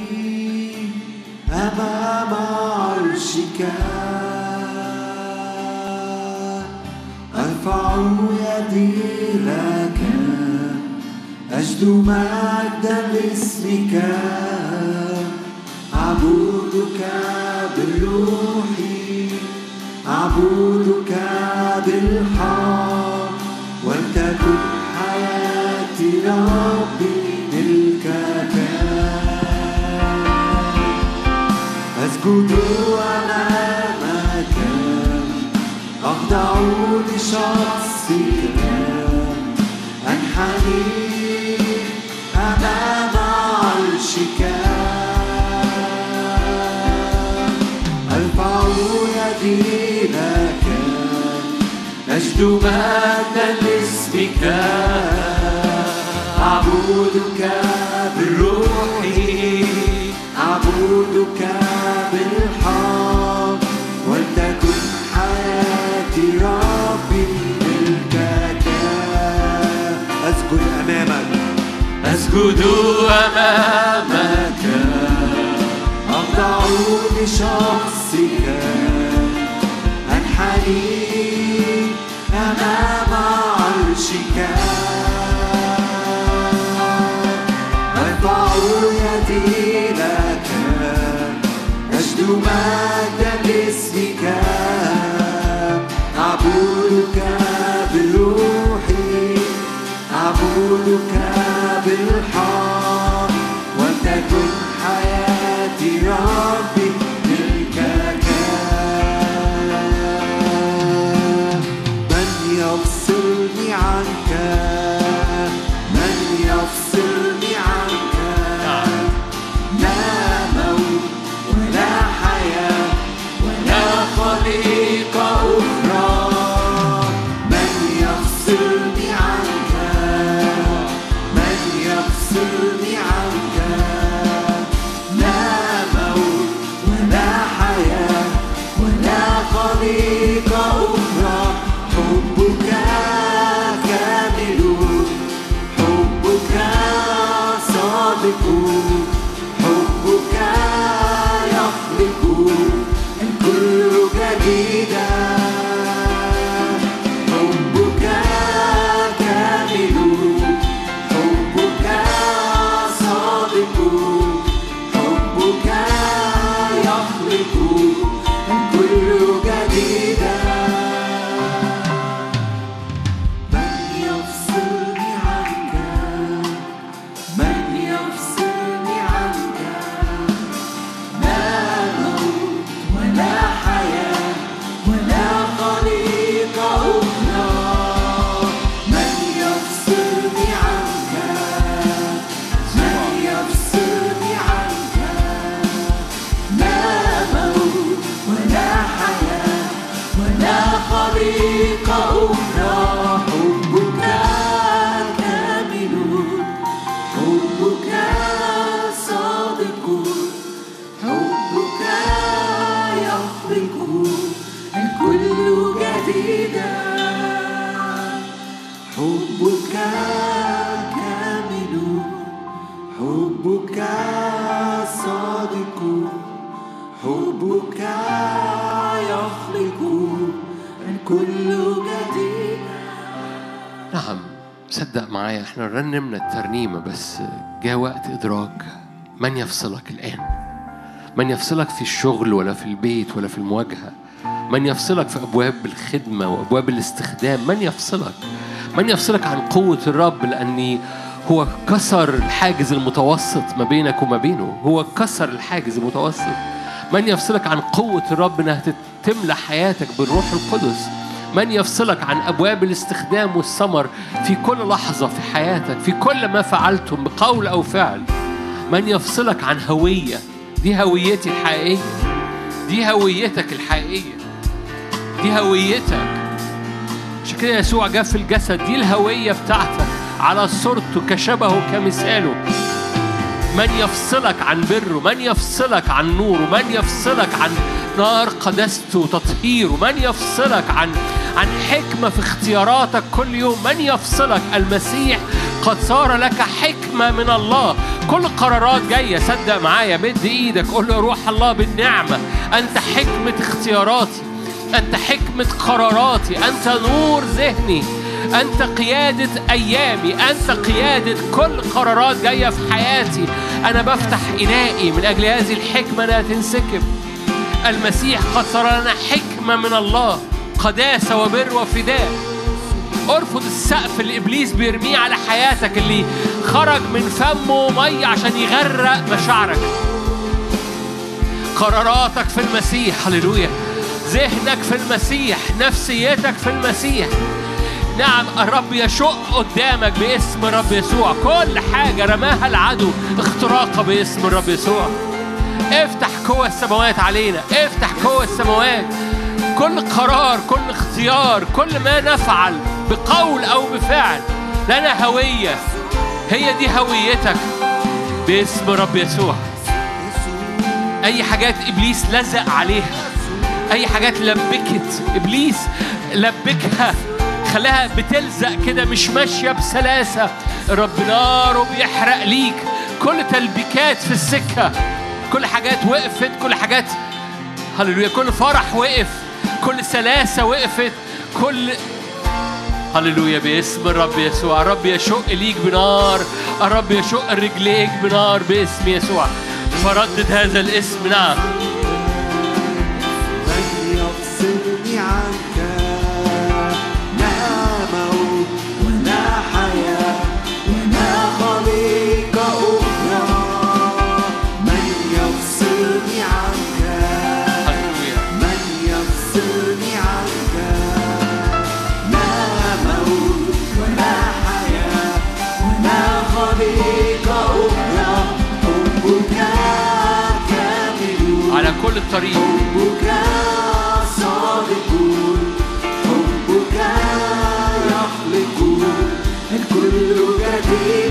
أمام عرشك. أرفع يدي لك. أجد مجدا لاسمك. أعبدك بالروح. أعبدك بالحق. ولتكن حياتي ربي ملكك أسجد أمامك أخضع لشخصك. أنحني أجد مجدا لاسمك أعبدك بالروح أعبدك بالحق ولتكن حياتي ربي ملكك أسجد أمامك. أسجد أمامك. أخضع لشخصك أنحني أمام عرشك أرفع يدي لك أجد مجدا لاسمك أعبدك بالروح أعبدك بالحق ولتكن حياتي ربي الترنيمة بس جاء وقت إدراك من يفصلك الآن؟ من يفصلك في الشغل ولا في البيت ولا في المواجهة؟ من يفصلك في أبواب الخدمة وأبواب الاستخدام؟ من يفصلك؟ من يفصلك عن قوة الرب؟ لأني هو كسر الحاجز المتوسط ما بينك وما بينه. هو كسر الحاجز المتوسط. من يفصلك عن قوة الرب إنها تملى حياتك بالروح القدس؟ من يفصلك عن أبواب الاستخدام والثمر في كل لحظة في حياتك في كل ما فعلتم بقول أو فعل. من يفصلك عن هوية دي هويتي الحقيقية. دي هويتك الحقيقية. دي هويتك. عشان كده يسوع جاء في الجسد دي الهوية بتاعتك. على صورته كشبهه كمثاله. من يفصلك عن بره من يفصلك عن نوره من يفصلك عن نار قدسته وتطهيره من يفصلك عن عن حكمة في اختياراتك كل يوم. من يفصلك؟ المسيح. قد صار لك حكمة من الله. كل قرارات جاية. صدق معايا. مد إيدك. قول له روح الله بالنعمة. أنت حكمة اختياراتي. أنت حكمة قراراتي. أنت نور ذهني. أنت قيادة أيامي. أنت قيادة كل قرارات جاية في حياتي. أنا بفتح إنائي من أجل هذه الحكمة. أنها تنسكب. المسيح قد صار لنا حكمة من الله قداسة وبر وفداء. ارفض السقف اللي إبليس بيرميه على حياتك اللي خرج من فمه ميه عشان يغرق مشاعرك. قراراتك في المسيح هللويا. ذهنك في المسيح نفسيتك في المسيح. نعم الرب يشق قدامك باسم الرب يسوع. كل حاجة رماها العدو اختراقها باسم الرب يسوع. افتح قوة السماوات علينا. افتح قوة السماوات. كل قرار كل اختيار كل ما نفعل بقول أو بفعل لنا هوية. هي دي هويتك باسم رب يسوع. أي حاجات إبليس لزق عليها أي حاجات لبكت إبليس لبكها خلاها بتلزق كده مش ماشية بسلاسة. رب ناره بيحرق ليك. كل تلبيكات في السكة. كل حاجات وقفت كل حاجات هللويا كل فرح وقف كل سلاسة وقفت كل هللويا باسم الرب يسوع الرب يشق ليك بنار الرب يشق رجليك بنار باسم يسوع. فردد هذا الاسم نعم. الطريق. حبك صادق حبك يخلق الكل جديدا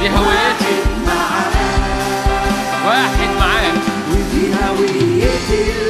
دي هويتي واحد معاك. ودي هويتي.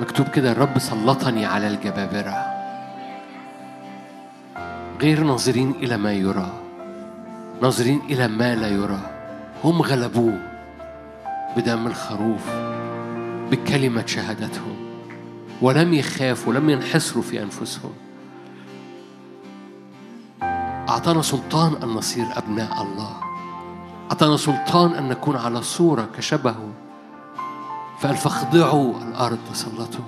مكتوب كده الرب سلطني على الجبابرة. غير ناظرين إلى ما يرى. ناظرين إلى ما لا يرى. هم غلبوه بدم الخروف بكلمة شهادتهم ولم يخافوا ولم ينحسروا في أنفسهم. أعطانا سلطان أن نصير أبناء الله. أعطانا سلطان أن نكون على صورة كشبهه. فقال فاخضعوا الأرض سلطوا.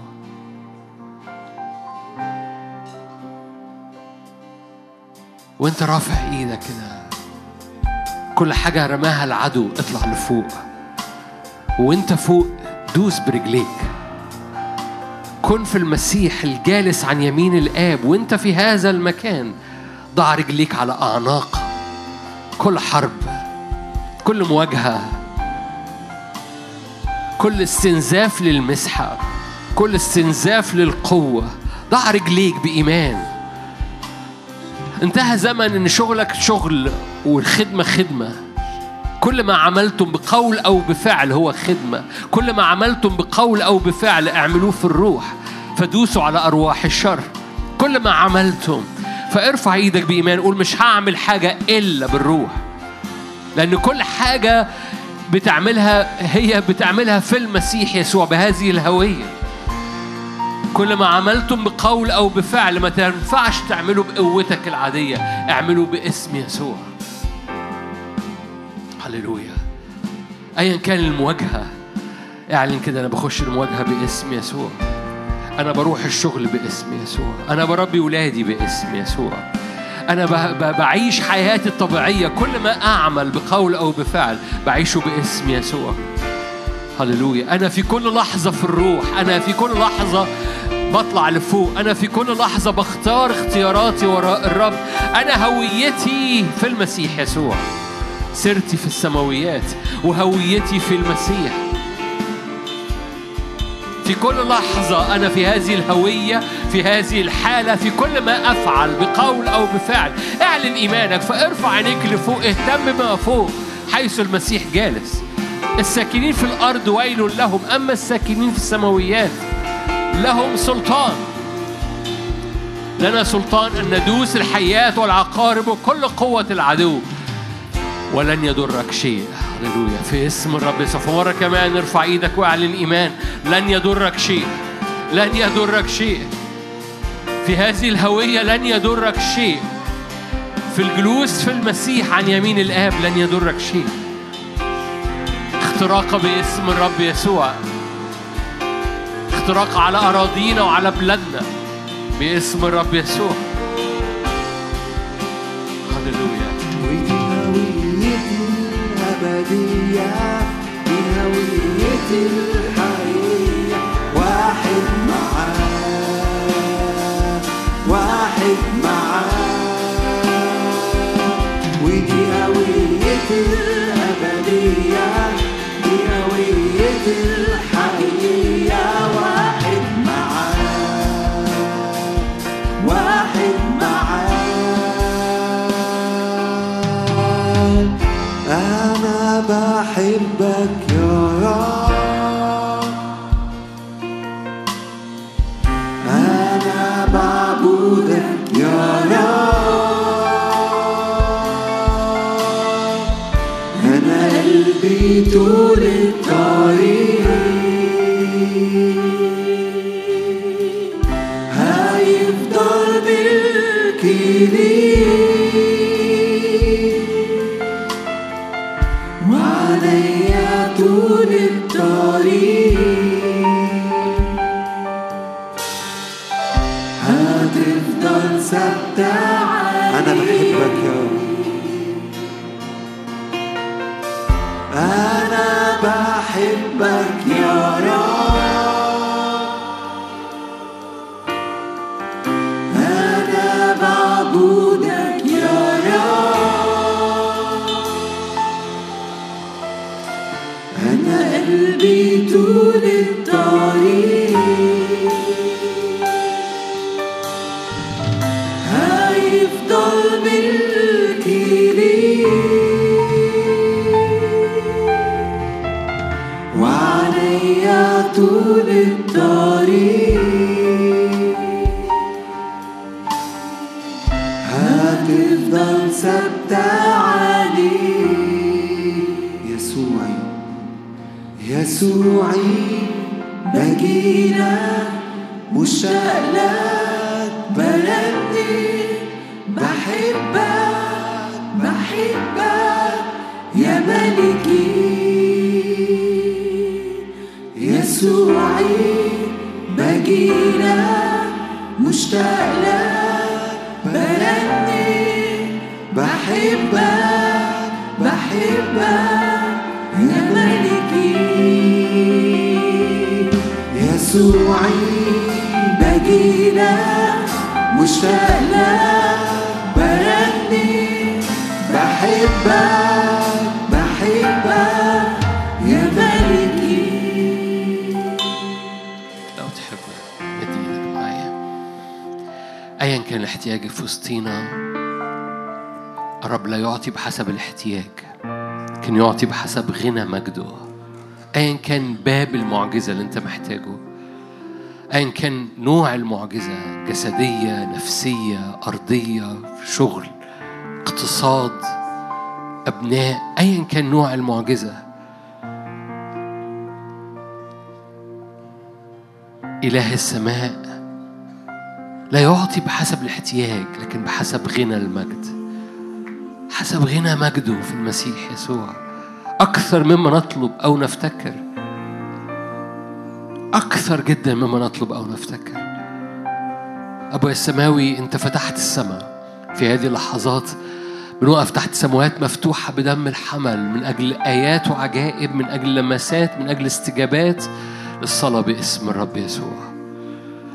وانت رافع إيدك كده. كل حاجة رماها العدو اطلع لفوق. وانت فوق دوس برجليك. كن في المسيح الجالس عن يمين الآب. وانت في هذا المكان. ضع رجليك على أعناق. كل حرب. كل مواجهة. كل استنزاف للمسحة كل استنزاف للقوة. ضع رجليك بإيمان. انتهى زمن إن شغلك شغل والخدمة خدمة. كل ما عملتم بقول أو بفعل هو خدمة. كل ما عملتم بقول أو بفعل اعملوه في الروح. فدوسوا على أرواح الشر. كل ما عملتم فارفع إيدك بإيمان. قول مش هعمل حاجة إلا بالروح. لأن كل حاجة بتعملها هي بتعملها في المسيح يسوع بهذه الهوية. كل ما عملتم بقول أو بفعل ما تنفعش تعملوا بقوتك العادية اعملوا باسم يسوع. هللويا. ايا كان المواجهة اعلن كده أنا بخش المواجهة باسم يسوع. أنا بروح الشغل باسم يسوع. أنا بربي ولادي باسم يسوع. ب- بعيش حياتي الطبيعية. كل ما أعمل بقول أو بفعل بعيشه باسم يسوع. هللويا. أنا في كل لحظة في الروح. أنا في كل لحظة بطلع لفوق. أنا في كل لحظة بختار اختياراتي وراء الرب. أنا هويتي في المسيح يسوع. سيرتي في السماويات وهويتي في المسيح. في كل لحظة أنا في هذه الهوية في هذه الحالة في كل ما أفعل بقول أو بفعل. اعلن إيمانك فارفع عينيك لفوق اهتم بما فوق. حيث المسيح جالس. الساكنين في الأرض ويل لهم أما الساكنين في السماويات لهم سلطان. لنا سلطان أن ندوس الحيات والعقارب وكل قوة العدو. ولن يضرك شيء. هللويا في اسم الرب يسوع. فمرة كمان ارفع إيدك واعلن ايمان لن يضرك شيء. لن يضرك شيء. في هذه الهوية لن يضرك شيء. في الجلوس في المسيح عن يمين الآب لن يضرك شيء. اختراق باسم الرب يسوع. اختراق على أراضينا وعلى بلادنا. باسم الرب يسوع. هللويا الأبدية دي هويتي الحقيقية واحد معاه واحد معاه ودي هويتي الأبدية. بحبك يا يسوعي بجيلك مشتاق يسوعي بلدني بحبك بحبك يا ملكي لو معايا ايا كان احتياجك في وسطينا الرب لا يعطي بحسب الاحتياج. لكن يعطي بحسب غنى مجده. ايا كان باب المعجزة اللي انت محتاجه. ايا كان نوع المعجزة جسدية نفسية أرضية شغل اقتصاد أبناء ايا كان نوع المعجزة. إله السماء لا يعطي بحسب الاحتياج لكن بحسب غنى المجد. حسب غنى مجده في المسيح يسوع. أكثر مما نطلب أو نفتكر. أكثر جدا مما نطلب أو نفتكر. أبويا السماوي أنت فتحت السماء. في هذه اللحظات بنقف تحت سماوات مفتوحة بدم الحمل من أجل آيات وعجائب من أجل لمسات من أجل استجابات للصلاة باسم الرب يسوع.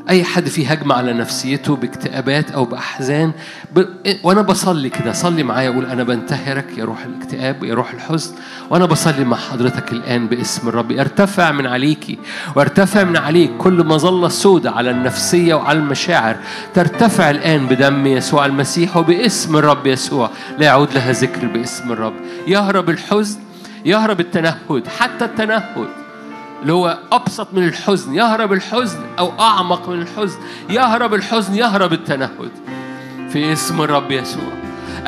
أي حد فيه هجمة على نفسيته باكتئابات أو بأحزان ب... وأنا بصلي كده صلي معايا أقول أنا بنتهرك يا روح الاكتئاب يا روح الحزن وأنا بصلي مع حضرتك الآن باسم الرب. يرتفع من عليكي ويرتفع من عليك كل مظلة سوداء على النفسية وعلى المشاعر. ترتفع الآن بدم يسوع المسيح وباسم الرب يسوع. لا يعود لها ذكر باسم الرب. يهرب الحزن يهرب التنهد حتى التنهد. اللي هو أبسط من الحزن يهرب الحزن أو أعمق من الحزن. يهرب الحزن يهرب التنهد في اسم الرب يسوع.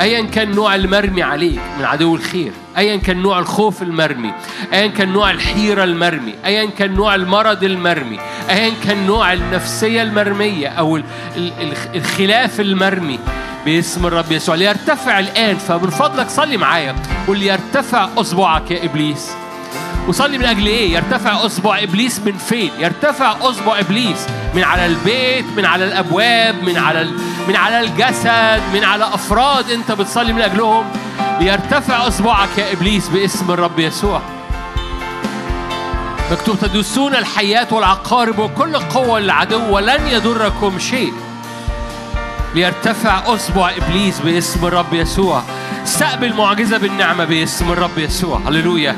ايا كان نوع المرمي عليك من عدو الخير ايا كان نوع الخوف المرمي ايا كان نوع الحيرة المرمي ايا كان نوع المرض المرمي ايا كان نوع النفسية المرمية أو ال- ال- ال- الخلاف المرمي باسم الرب يسوع. ليرتفع الآن فمن فضلك صلي معايا قول يرتفع أصبعك يا إبليس. وصلي من أجل إيه؟ يرتفع أصبع إبليس من فين؟ يرتفع أصبع إبليس من على البيت، من على الأبواب، من على ال... من على الجسد، من على أفراد أنت بتصلي من أجلهم. ليرتفع أصبعك يا إبليس باسم الرب يسوع. مكتوب تدوسون الحيات والعقارب وكل قوة العدو ولن يضركم شيء. ليرتفع أصبع إبليس باسم الرب يسوع. استقبل معجزة بالنعمة باسم الرب يسوع. هللويا.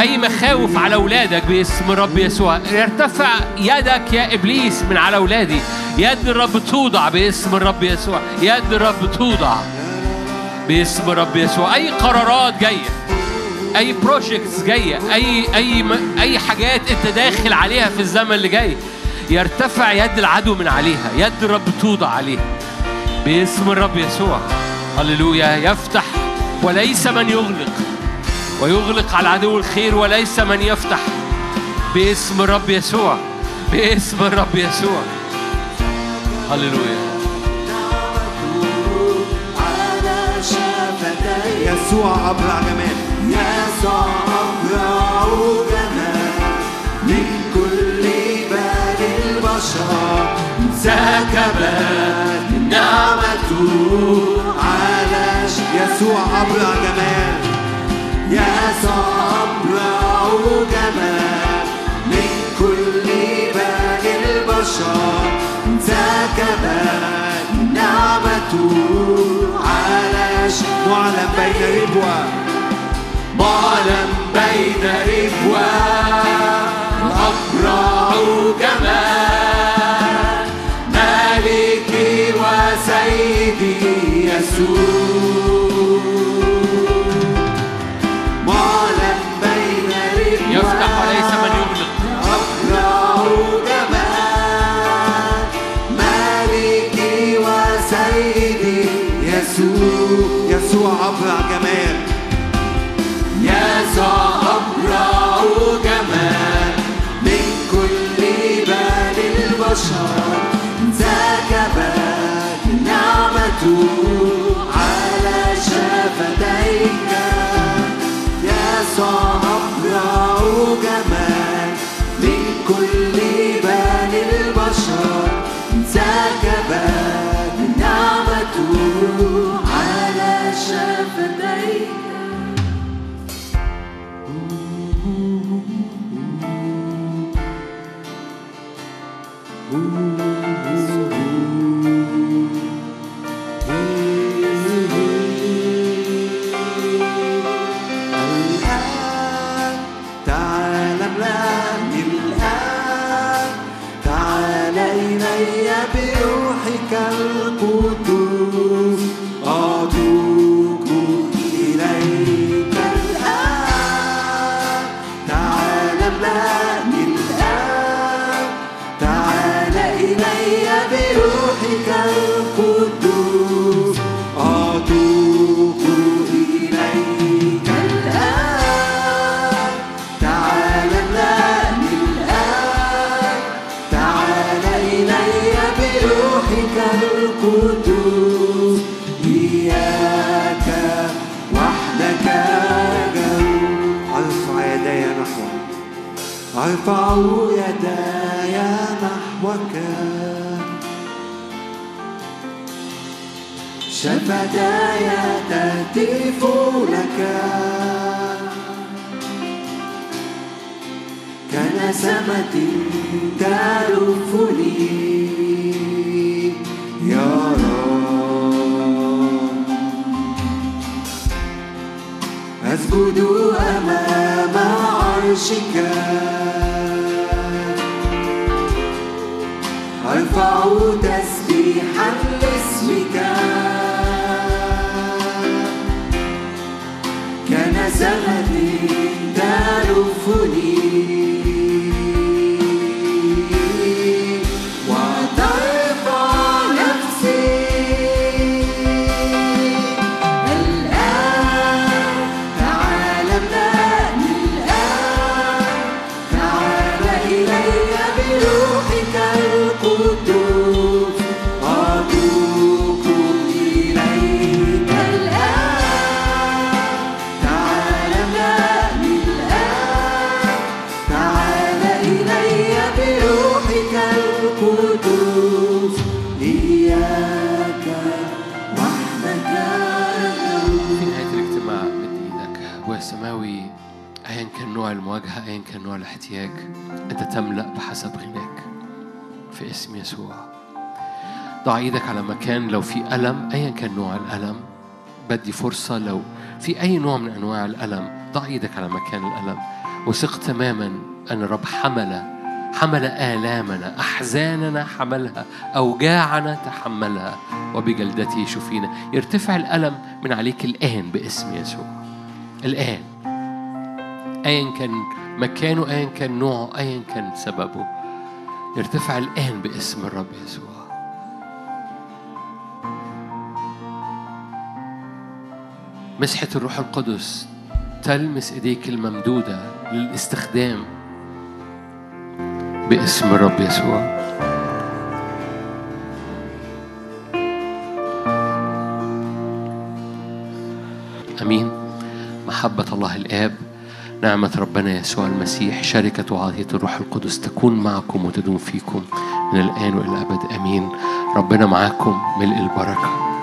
أي مخاوف على أولادك باسم الرب يسوع. يرتفع يدك يا إبليس من على أولادي. يد الرب توضع باسم الرب يسوع. يد الرب توضع باسم الرب يسوع. أي قرارات جاية. أي بروجيكتس جاية. أي أي أي حاجات أنت داخل عليها في الزمن اللي جاي. يرتفع يد العدو من عليها. يد الرب توضع عليها. باسم الرب يسوع. هللويا. يفتح وليس من يغلق. ويغلق على عدو الخير وليس من يفتح. باسم الرب يسوع. باسم الرب يسوع. هللويا. على شفتي يسوع أبرع جمال. يسوع أبرع جمال. من كل بال البشر. سكبت نعمته على يسوع أبرع جمال. يسوع أبرع جمال. من كل بال البشر سكبت نعمته على معلم بين ربوة. معلم بين ربوان أبرع جمال. وسيدي يسوع معلم بين يفتح وليس من يغلق أبرع جمال مالكي وسيدي يسوع يسوع جمال يسوع كل أرفع يدي نحوك. شفتاي تهتف لك كنسمة تلفني. أسجد أمام عرشك. أرفع تسبيحا لاسمك. كنسمة تلفني تملأ بحسب غناك في اسم يسوع. ضع إيدك على مكان لو في ألم ايا كان نوع الألم. بدي فرصة لو في أي نوع من أنواع الألم ضع إيدك على مكان الألم. وثق تماما أن الرب حمل حمل آلامنا أحزاننا حملها أوجاعنا تحملها. وبجلدته شفينا. يرتفع الألم من عليك الآن باسم يسوع. الآن. أيا كان مكانه أيا كان نوعه أيا كان سببه. يرتفع الآن باسم الرب يسوع. مسحة الروح القدس تلمس إيديك الممدودة للاستخدام باسم الرب يسوع. أمين. محبة الله الآب. نعمة ربنا يسوع المسيح شركة وعطية الروح القدس تكون معكم وتدوم فيكم من الآن وإلى الأبد. آمين. ربنا معاكم. ملء البركة.